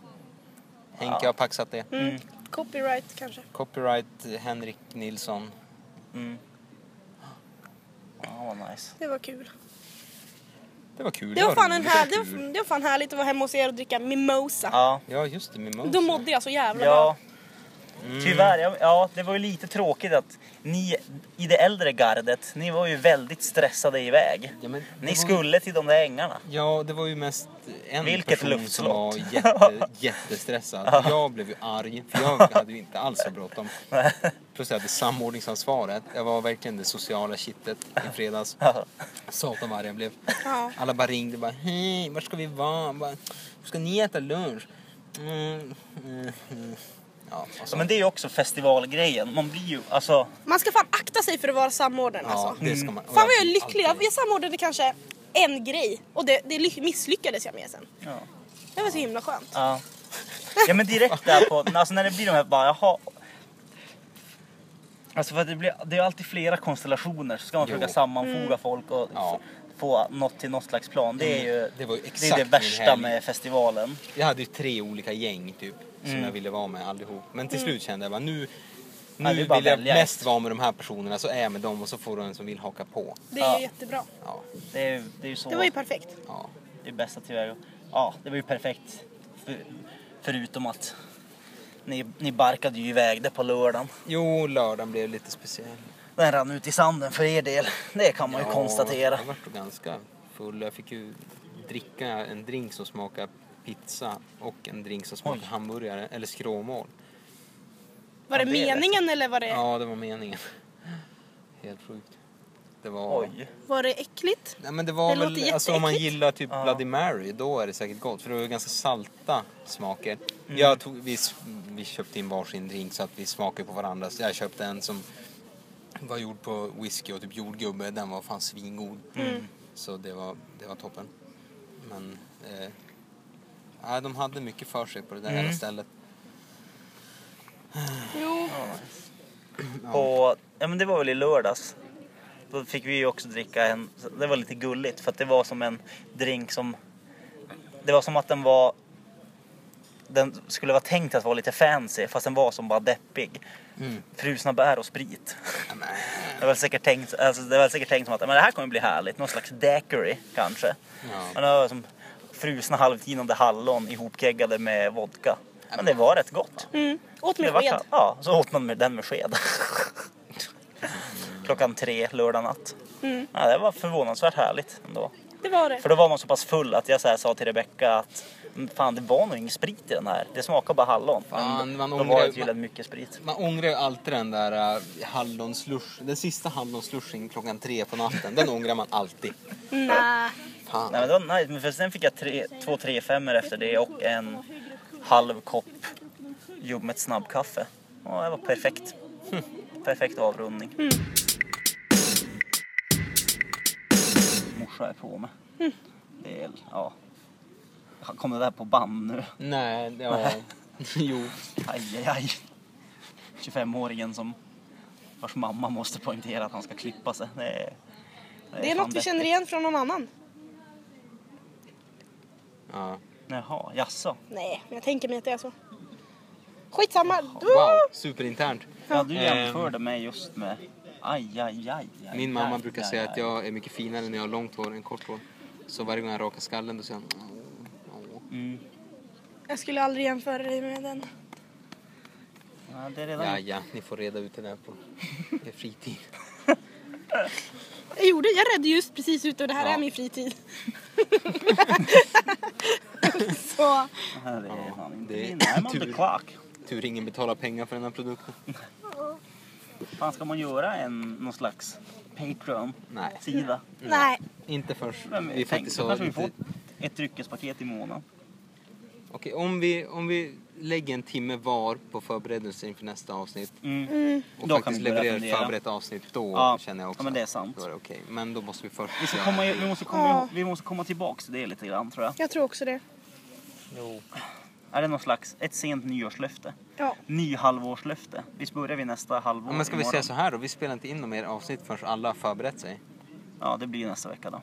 Henke Ja. har paxat det. Mm. Copyright kanske. Copyright Henrik Nilsson. Mm. Ja, vad nice. Det var kul. Det var kul. Det var, fan en här, det var det var fan härligt att vara hemma hos er och dricka mimosa. Ja, Ja, just det. Mimosa. Då mådde jag så jävla ja. Mm. Tyvärr, ja, ja, det var ju lite tråkigt att ni i det äldre gardet, ni var ju väldigt stressade iväg. Ja, Ni var- skulle till de där ängarna. Ja, det var ju mest en Vilket person som luftslott. var jätte, jättestressad. Jag blev ju arg, för jag hade ju inte alls så bråttom. Plus jag hade samordningsansvaret. Jag var verkligen det sociala kittet i fredags. Ja. Satan vad arg jag blev. Ja. Alla bara ringde bara hej, var ska vi vara? Bara, ska ni äta lunch? Mm, mm, mm. Ja, och så. Men det är ju också festivalgrejen. Man blir ju, alltså, Man ska fan akta sig för att vara samordnare ja, alltså. det ska man. Fan vad jag är lycklig. Jag alltid- jag samordnade kanske en grej och det, det ly- misslyckades jag med sen. ja. Det var så himla skönt. Ja. ja men direkt där på, alltså när det blir de här bara jaha. Alltså för att det, blir, det är alltid flera konstellationer så ska man Jo. försöka sammanfoga folk och Ja. få något till något slags plan. Det är ju Det var ju det, är exakt det värsta med festivalen. Jag hade ju tre olika gäng typ som Mm. jag ville vara med allihop. Men till slut kände jag bara nu, Ja, nu är bara vill jag välja mest vara med de här personerna så är jag med dem och så får du en som vill haka på. Det är Ja. jättebra. Ja, Det är, det är så. Det var ju perfekt. ja. det är bästa tillväga. Ja, det var ju perfekt. För, förutom att ni, ni barkade ju iväg det på lördagen. Jo, lördagen blev lite speciell. Den rann ut i sanden för er del. Det kan man ju konstatera. Jag vart ganska full. Jag fick ju dricka en drink som smakar pizza och en drink som smakar Oj. hamburgare eller skråmål. Var Ja, det det är meningen eller var det, Ja, det var meningen. Helt sjukt. Det var... Oj. var det äckligt? Nej men det var Det väl, låter alltså om man gillar typ Ja. Bloody Mary, då är det säkert gott. För det var ju ganska salta smaker. Mm. Jag tog, vi, vi köpte in varsin drink så att vi smakade på varandra. Så jag köpte en som var gjord på whisky och typ jordgubbe. Den var fan svingod. Mm. Så det var, det var toppen. Men eh, nej, de hade mycket för sig på det där Mm. jävla stället. Jo. På, ja men det var väl i lördags. Då fick vi ju också dricka en, det var lite gulligt för att det var som en drink som, det var som att den var, den skulle vara tänkt att vara lite fancy fast den var som bara deppig. Mm. Frusna bär och sprit. Ja, men, Det var säkert tänkt, alltså det var säkert tänkt som att men det här kommer bli härligt, någon slags daiquiri kanske. ja. Men det var som frusna halvtinade hallon ihopkeggade med vodka. Men det var rätt gott. Mm. Åt med sked. ja, så åt man med den med sked. Klockan tre lördag natt. Mm. Ja, det var förvånansvärt härligt ändå. Det var det. För då var man så pass full att jag så här sa till Rebecca att "Mm, fan det var nog ingen sprit i den här. Det smakar bara hallon. Fan, man då ångrar- var det tydligen mycket sprit. Man ångrar ju alltid den där uh, hallonslush, den sista hallonslushen klockan tre på natten. Den ångrar man alltid. Nej. Fan. Nej, men det var nice, men för sen fick jag tre, två tre femmor efter det och en halv kopp ljummet snabbkaffe. Ja, det var perfekt. Perfekt avrundning. Morsa är på mig. Det är, ja. Kom det där på band nu? Nej, ja. jo. Aj, aj, aj. 25-åringen som vars mamma måste poängtera att han ska klippa sig. Det är, Det är fan något vi känner igen från någon annan. Ja. Jaha, jaså? Nej, men jag tänker mig att det är så. Skitsamma. Wow, superinternt. Ja, du Ehm. jämförde mig just med aj, aj, aj, aj Min mamma aj, brukar aj, säga att jag är mycket finare när jag har långt hår än kort hår. Så varje gång jag rakar skallen då säger hon "Åh, åh." Mm. Jag skulle aldrig jämföra dig med den. Ja, det är redan Ja, ja, ni får reda ut det där på er fritid. Jag gjorde, jag redde just precis ut och det här Ja. är min fritid. så, Ja, det är Ja, fan inte det är min. I'm on the tur. clock. Tur ingen betalar pengar för den här produkten. Fan, ska man göra en, någon slags Patreon-sida? Nej, nej. inte förrän Men vi faktiskt så har kanske vi får ett dryckespaket i månaden. Okej, om vi, om vi lägger en timme var på förberedelser inför nästa avsnitt Mm. Mm. och Då kan faktiskt levererar ett förberett avsnitt, då Ja, känner jag också ja, men det är sant. Då är det okej. Men då måste vi först Vi, ska komma, vi, måste komma, Ja. vi måste komma tillbaks till det lite grann tror jag. Jag tror också det. Jo. Är det någon slags, ett sent nyårslöfte? Ja. Ny halvårslöfte. Visst börjar vi nästa halvår Ja, men ska vi säga imorgon? så här då? Vi spelar inte in något mer avsnitt förrän alla har förberett sig. Ja, det blir nästa vecka då.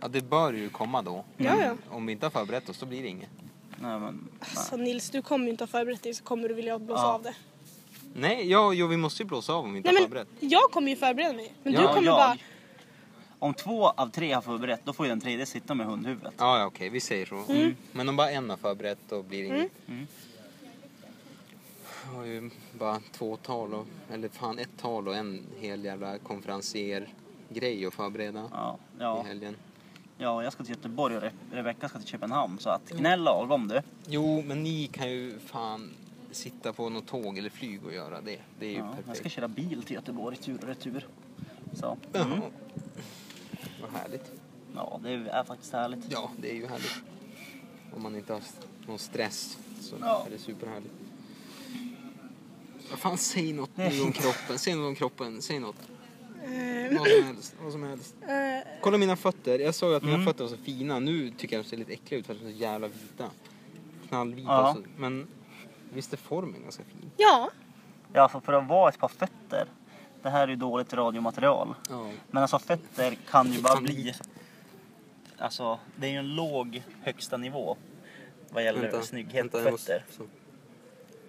Ja, det bör ju komma då. Ja, ja. Om vi inte har förberett oss, då blir det inget. Nej, men, Så Nils, du kommer ju inte ha förberett dig så kommer du vilja blåsa Ja. av det. Nej, ja, jo, vi måste ju blåsa av om vi inte Nej har men förberett. jag kommer ju förbereda mig. Men Ja, du kommer jag. bara... Om två av tre har förberett, då får ju den tredje sitta med hundhuvudet. Ja, ja, okej, vi säger så. Mm. Men om bara en har förberett, då blir det inget. Mm. Jag har ju bara två tal, och, eller fan ett tal och en hel jävla konferencier-grej att förbereda Ja, i ja, helgen. Ja, jag ska till Göteborg och Re- Rebecka ska till Köpenhamn. Så att gnäll lagom du. Jo, men ni kan ju fan sitta på något tåg eller flyg och göra det. Det är ju Ja, jag ska perfekt. köra bil till Göteborg tur och retur. Så. Jaha. Mm. Vad härligt. Ja, det är faktiskt härligt. Ja, det är ju härligt. Om man inte har någon stress så Ja. är det superhärligt. Vad fan, säg något nu om kroppen. Säg något om kroppen. Säg något. Eh, Vad som helst. Vad som helst. eh, Kolla mina fötter. Jag sa ju att mina Mm. fötter var så fina. Nu tycker jag de ser lite äckliga ut för att de är så jävla vita. Knallvita. Ja. och Så. Men visst är formen ganska fin? ja, Ja, för, för att vara ett par fötter. Det här är ju dåligt radiomaterial. Ja. Men alltså fötter kan ju bara Kan bli... Alltså, det är ju en låg högsta nivå. Vad gäller snygghet på jag måste- fötter. Så.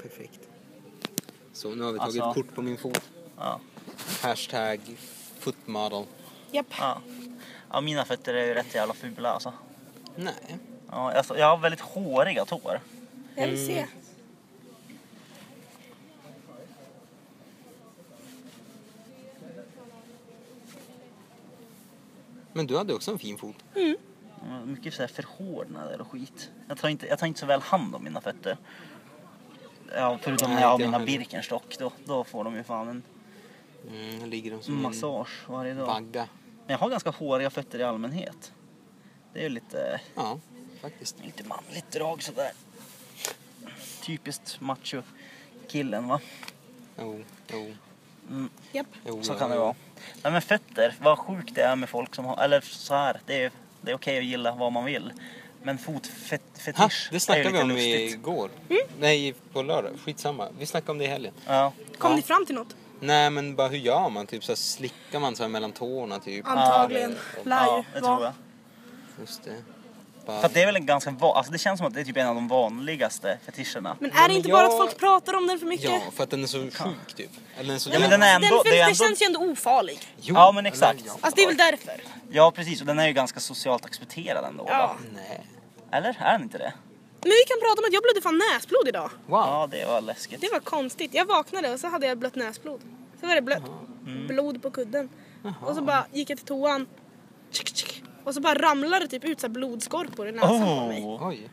Perfekt. Så, nu har vi tagit Alltså- kort på min fot. Ja. Hashtag footmodel. japp. Ja. ja, mina fötter är ju rätt jävla fula alltså. Nej. Ja, alltså jag har väldigt håriga tår. Jag vill se. Mm. Men du hade också en fin fot. Ja, Mycket så här förhårdnader och skit. Jag tar, inte, jag tar inte så väl hand om mina fötter. Ja, förutom när jag har mina. Birkenstock. Då, då får de ju fan en Mm, ligger de som massage varje dag. vagga. Men jag har ganska håriga fötter i allmänhet. Det är ju lite, Ja, faktiskt. lite manligt drag sådär. Typiskt macho killen va? Jo, jo, Mm, jo. så kan det vara. Nej men fötter, vad sjukt det är med folk som har, eller så här, det är, det är okej att gilla vad man vill. Men fotfetisch det snackade vi om lustigt. igår. Nej, på lördag. Skitsamma. Vi snackade om det i helgen. Ja. Kom Ja. ni fram till något? Nej, men bara hur gör man? Typ så här, slickar man så här mellan tårna typ? Antagligen. Ja, Lär ja, ju det tror jag. vara. Just det. Bara... För att det är väl en ganska va- alltså det känns som att det är typ en av de vanligaste fetischerna. Men Ja, är det men inte bara jag- att folk pratar om den för mycket? Ja, för att den är så sjuk typ. Eller den är så Ja, men den är ändå- den, det är ändå- känns ju ändå ofarlig. Jo, Ja, men exakt. eller, Alltså det är väl därför. Ja precis, och den är ju ganska socialt accepterad ändå. Ja. va? Nej. Eller? Är den inte det? Men vi kan prata om att jag blödde fan näsblod idag. Wow. Ja, det var läskigt. Det var konstigt. Jag vaknade och så hade jag blött näsblod. Så var det blött Mm. blod på kudden. Och så bara gick jag till toan. Tsk, tsk. Och så bara ramlade det typ ut så här blodskorpor i näsan på mig. Oh. Oj.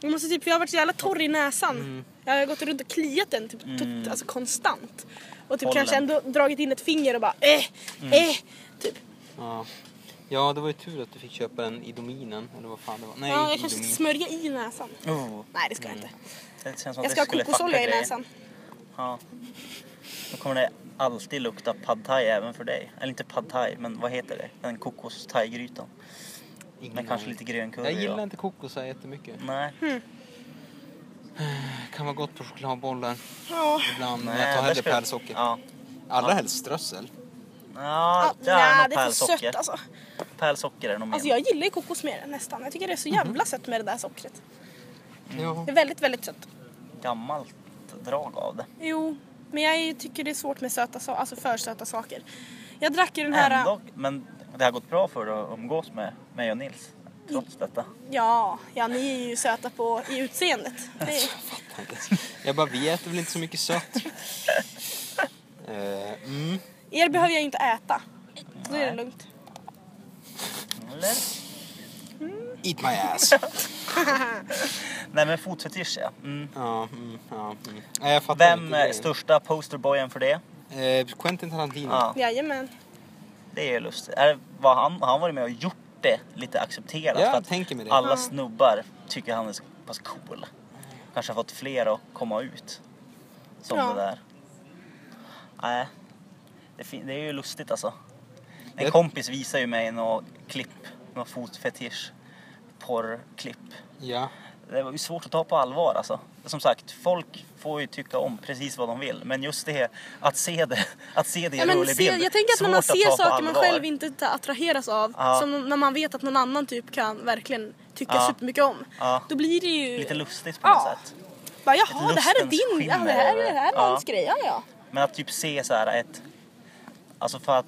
Jag, måste typ, för jag har varit så jävla torr i näsan. Mm. Jag har gått runt och kliat den typ, tut, alltså konstant. Och typ Pollen. kanske ändå dragit in ett finger och bara eh, Mm. eh. Typ. Ja. Ja, det var ju tur att du fick köpa den Idominen. Eller vad fan det var. Nej, Ja, jag kanske ska smörja i näsan. Oh. Nej det ska jag inte. Det känns som Jag det ska ha kokosolja i näsan. Ja. Då kommer det alltid lukta pad thai även för dig. Eller inte pad thai, men vad heter det? Den kokos thai-grytan. Ingen Med kanske lite grön curry. Jag gillar ja. inte kokosar jättemycket. Nej, kan vara gott på chokladbollar Ja. ibland. Nej, jag tar hellre pärlsocker. Ja. Allra helst strössel. Ja, Ja, det är nej, nog det är för pärlsocker. sött alltså. Pärlsocker är nog. Alltså jag gillar ju kokos mer nästan. Jag tycker det är så jävla sött med det där sockret. Ja. Det är väldigt, väldigt sött. Gammalt drag av det. Jo, men jag tycker det är svårt med söta so- alltså för söta saker. Jag drack ju den här... Ändå, men det har gått bra för att umgås med mig och Nils. Trots detta. Ja, ja, ni är ju söta på i utseendet. Det är, Jag bara, vi äter väl inte så mycket sött. Eh, mm. er behöver jag ju inte äta. Så då är det Nej. lugnt. Eller? Eat my ass. Nej men fotfetisch ja. Mm. ja, mm, ja, mm. Nej, jag fattar Vem inte är det. största posterboyen för det? Eh, Quentin Tarantino. Ja, Jajamän. det är ju lustigt. Är, var han, har han varit med och gjort det lite accepterat? Ja, för att tänker mig det. alla Ja. snubbar tycker han är så pass cool. Kanske har fått fler att komma ut. Som Ja. det där. Nej, det, fin- det är ju lustigt alltså. En Jag- kompis visar ju mig något klipp, något fotfetisch porrklipp. Ja. det var ju svårt att ta på allvar alltså. Som sagt, folk får ju tycka om precis vad de vill. Men just det, att se det, att se det i Ja, men rolig se, bild. jag tänker att när man ser saker man själv inte attraheras av, Ja. som när man vet att någon annan typ kan verkligen tycka Ja. supermycket om. Ja. Då blir det ju... Lite lustigt på Ja. något sätt. Bara, jaha, det här är din, ja, det här är det. det här är Ja. någons grej, ja ja. Men att typ se så här ett... Alltså för att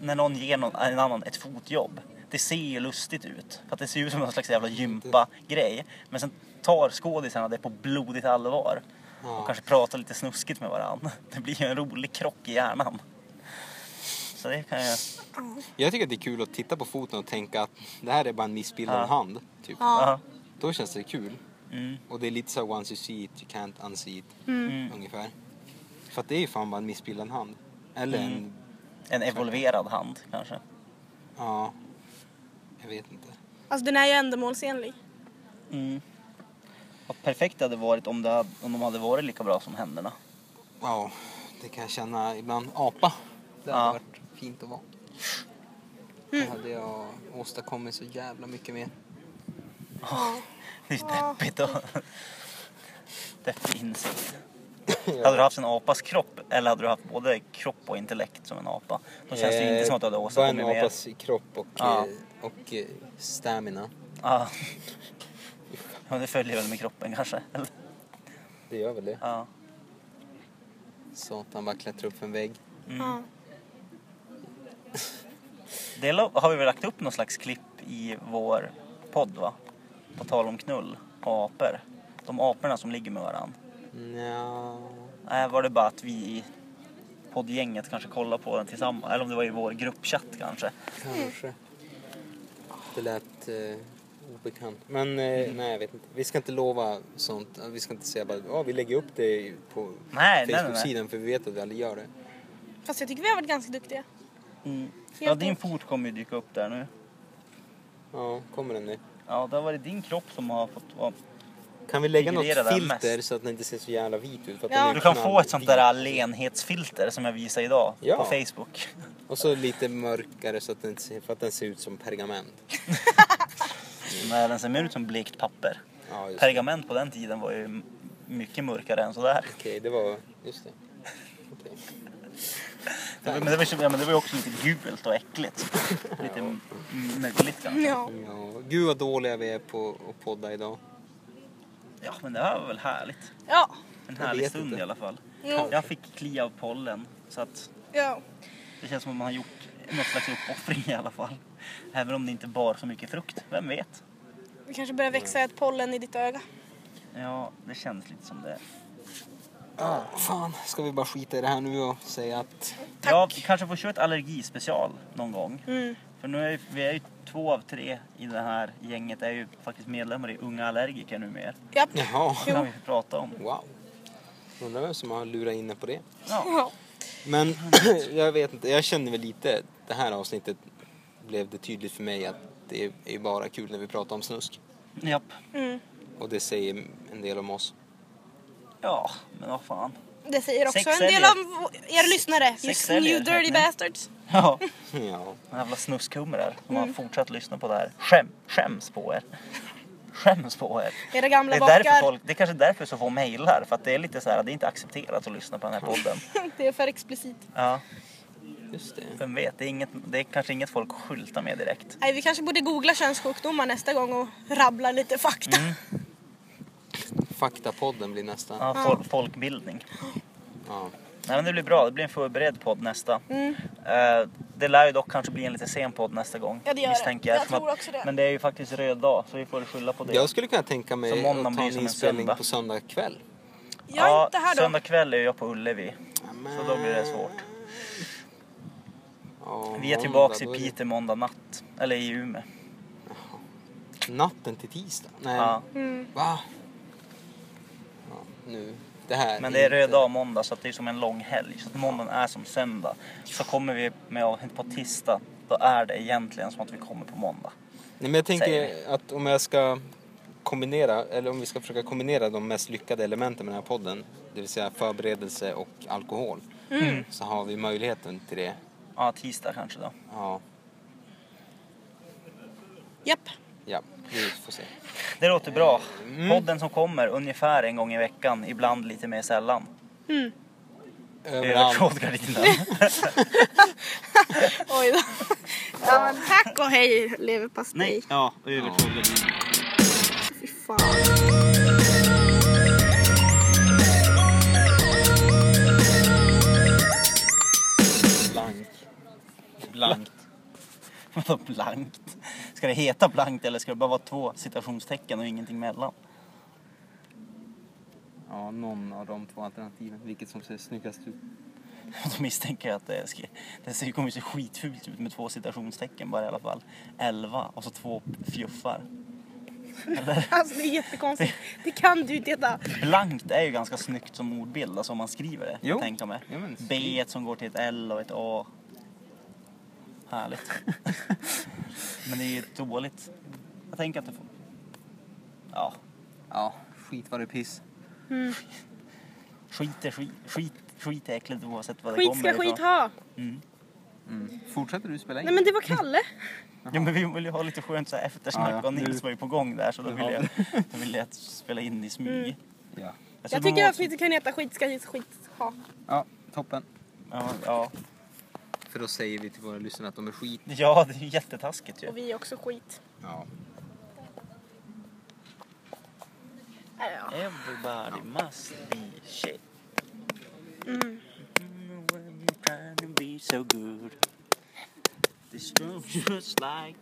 när någon ger någon, en annan ett fotjobb. Det ser ju lustigt ut. För att det ser ut som en slags jävla gympa-grej. Men sen tar skådisarna det på blodigt allvar. Ja. Och kanske pratar lite snuskigt med varandra. Det blir ju en rolig krock i hjärnan. Så det kan jag... Jag tycker att det är kul att titta på foten och tänka att det här är bara en missbildad Ja. hand. Typ. Ja. Då känns det kul. Mm. Och det är lite så once you see it you can't unsee it. Mm. Ungefär. För att det är ju fan bara en missbildad hand. Eller. Mm. En evolverad hand kanske. Ja. Jag vet inte. Alltså den är ju ändamålsenlig. Mm. Vad perfekt det hade varit om, det hade, om de hade varit lika bra som händerna. Ja, det kan jag känna ibland. Apa. Det hade Ja. varit fint att vara. Det hade jag åstadkommit så jävla mycket mer. Det är deppigt och... Deppig insikt. Hade du haft en apas kropp eller hade du haft både kropp och intellekt som en apa? Då känns det ju inte som att du hade Bara åstadkommit en mer. apas kropp och, Ja. eh, och eh, stamina. Ja. ja, det följer väl med kroppen kanske. Eller? Det gör väl det. Ja. Så att han bara klättrar upp för en vägg. Mm. Ja. Det har vi väl lagt upp någon slags klipp i vår podd va? På tal om knull och apor. De aporna som ligger med varandra. Nja... Nej, var det bara att vi i poddgänget kanske kollade på den tillsammans? Eller om det var i vår gruppchatt kanske. Kanske. Det lät eh, obekant. Men eh, nej, jag vet inte. Vi ska inte lova sånt. Vi ska inte säga bara ja, vi lägger upp det på Nej. Facebook-sidan för vi vet att vi aldrig gör det. Fast jag tycker vi har varit ganska duktiga. Mm. Ja, din fot kommer ju dyka upp där nu. Ja, kommer den nu? Ja, det har varit din kropp som har fått vara... Kan vi lägga något Figurera där filter mest. så att den inte ser så jävla vit ut? För att Ja. den är Du kan få knallvit. ett sånt där lenhetsfilter som jag visade idag Ja. på Facebook. Och så lite mörkare så att den, inte ser- för att den ser ut som pergament. Nej, den ser ut som blekt papper. Ja, just det. Pergament på den tiden var ju m- mycket mörkare än sådär. Okej, det var... Just det. Okej. Det var, men, det var, ja, men det var ju också lite gult och äckligt. Lite m- mögligt kanske. Ja. Ja, gud vad dåliga vi är på att podda idag. Ja, men det här var väl härligt. Ja. En härlig stund inte. i alla fall. Jo. Jag fick klia av pollen. Så att ja. det känns som att man har gjort något slags uppoffring i alla fall. Även om det inte bar så mycket frukt. Vem vet? Det kanske börjar växa ett pollen i ditt öga. Ja, det känns lite som det. Ja, fan. Ska vi bara skita i det här nu och säga att... Tack. Ja, vi kanske får köra ett allergispecial någon gång. Mm. För nu är vi är ju två av tre i det här gänget är ju faktiskt medlemmar i Unga Allergiker numera. Japp. Jaha. Det kan vi prata om. Wow. Undrar vem som har lurat inne på det. Ja. Men jag vet inte, jag känner väl lite, det här avsnittet blev det tydligt för mig att det är bara kul när vi pratar om snusk. Japp. Mm. Och det säger en del om oss. Ja, men vad fan. Det säger också Sex en del om er lyssnare. You Sex you dirty heter det. bastards. Ja, Ja. jävla snuskhumrar som har fortsatt lyssna på det här. Skäm, skäms på er. Skäms på er. Era gamla Det är, därför bakar. folk, det är kanske därför så få mejlar. För att det är lite så här, det är inte accepterat att lyssna på den här podden. Det är för explicit. Ja, Just det. vem vet. Det är, inget, det är kanske inget folk skyltar med direkt. Nej, vi kanske borde googla könssjukdomar nästa gång och rabbla lite fakta. Mm. Faktapodden blir nästa. Ja, fol- folkbildning. Ja. Nej men det blir bra, det blir en förberedd podd nästa. Mm. Eh, det lär ju dock kanske bli en lite sen podd nästa gång. Ja, det gör det. misstänker Jag eftersom tror också det. Men det är ju faktiskt röd dag så vi får skylla på det. Jag skulle kunna tänka mig Så att ta en en inspelning söndag. på söndag kväll. Jag är inte här då. Söndag kväll är jag på Ullevi. Så då blir det svårt. Ja, Vi är måndag, tillbaks i är det Piteå måndag natt. Eller i Umeå. Natten till tisdag? Nej. Ja. Mm. Va? Ja, nu. Det här Men det är röd dag måndag så att det är som en lång helg. Så att måndagen är som söndag. Så kommer vi med avsnitt på tisdag. Då är det egentligen som att vi kommer på måndag. Nej, men jag tänker att om jag ska kombinera, eller om vi ska försöka kombinera de mest lyckade elementen med den här podden, det vill säga förberedelse och alkohol, Mm. så har vi möjligheten till det. Ja, tisdag kanske då. Ja. Japp. Ja, vi får se. Det låter bra. Mm. Podden som kommer ungefär en gång i veckan, ibland lite mer sällan. Mm. Över Överallt. trådgardinen. Oj då. Ja, men tack och hej leverpastej. Nej, ja, över Ja. trådgardinen. Fy fan. Blank. Blankt. Vadå blankt? Ska det heta blankt eller ska det bara vara två citationstecken och ingenting mellan? Ja, någon av de två alternativen. Vilket som ser snyggast ut. Då misstänker jag att det, ska, det kommer se skitfult ut med två citationstecken bara i alla fall. 11 och så två fjuffar. Eller? Alltså det är jättekonstigt. Det kan du inte heta. Blankt är ju ganska snyggt som ordbild, alltså om man skriver det. Jo. Tänka mig. Ja, men B som går till ett L och ett A. Härligt. men det är ju dåligt. Jag tänker att det får... Ja, Ja, skit vad det är piss. Mm. skit är skit. Skit, skit är äckligt oavsett vad det Skit kommer ska skit ifrån. ha. Mm. Mm. Fortsätter du spela in? Nej men det var Kalle. Ja men vi vill ju ha lite skönt så här eftersnack Ja, ja. och Nils var ju på gång där så då ville jag, då ville jag spela in i smyg. Mm. Ja. Jag tycker att vi inte kan heta skit ska hit skit ha. ja, toppen. Ja, ja. För då säger vi till våra lyssnare att de är skit. ja, det är ju jättetaskigt ju. Och vi är också skit. Ja. Ja. Everybody must be shit. Mm. When you're trying to be so good. This just like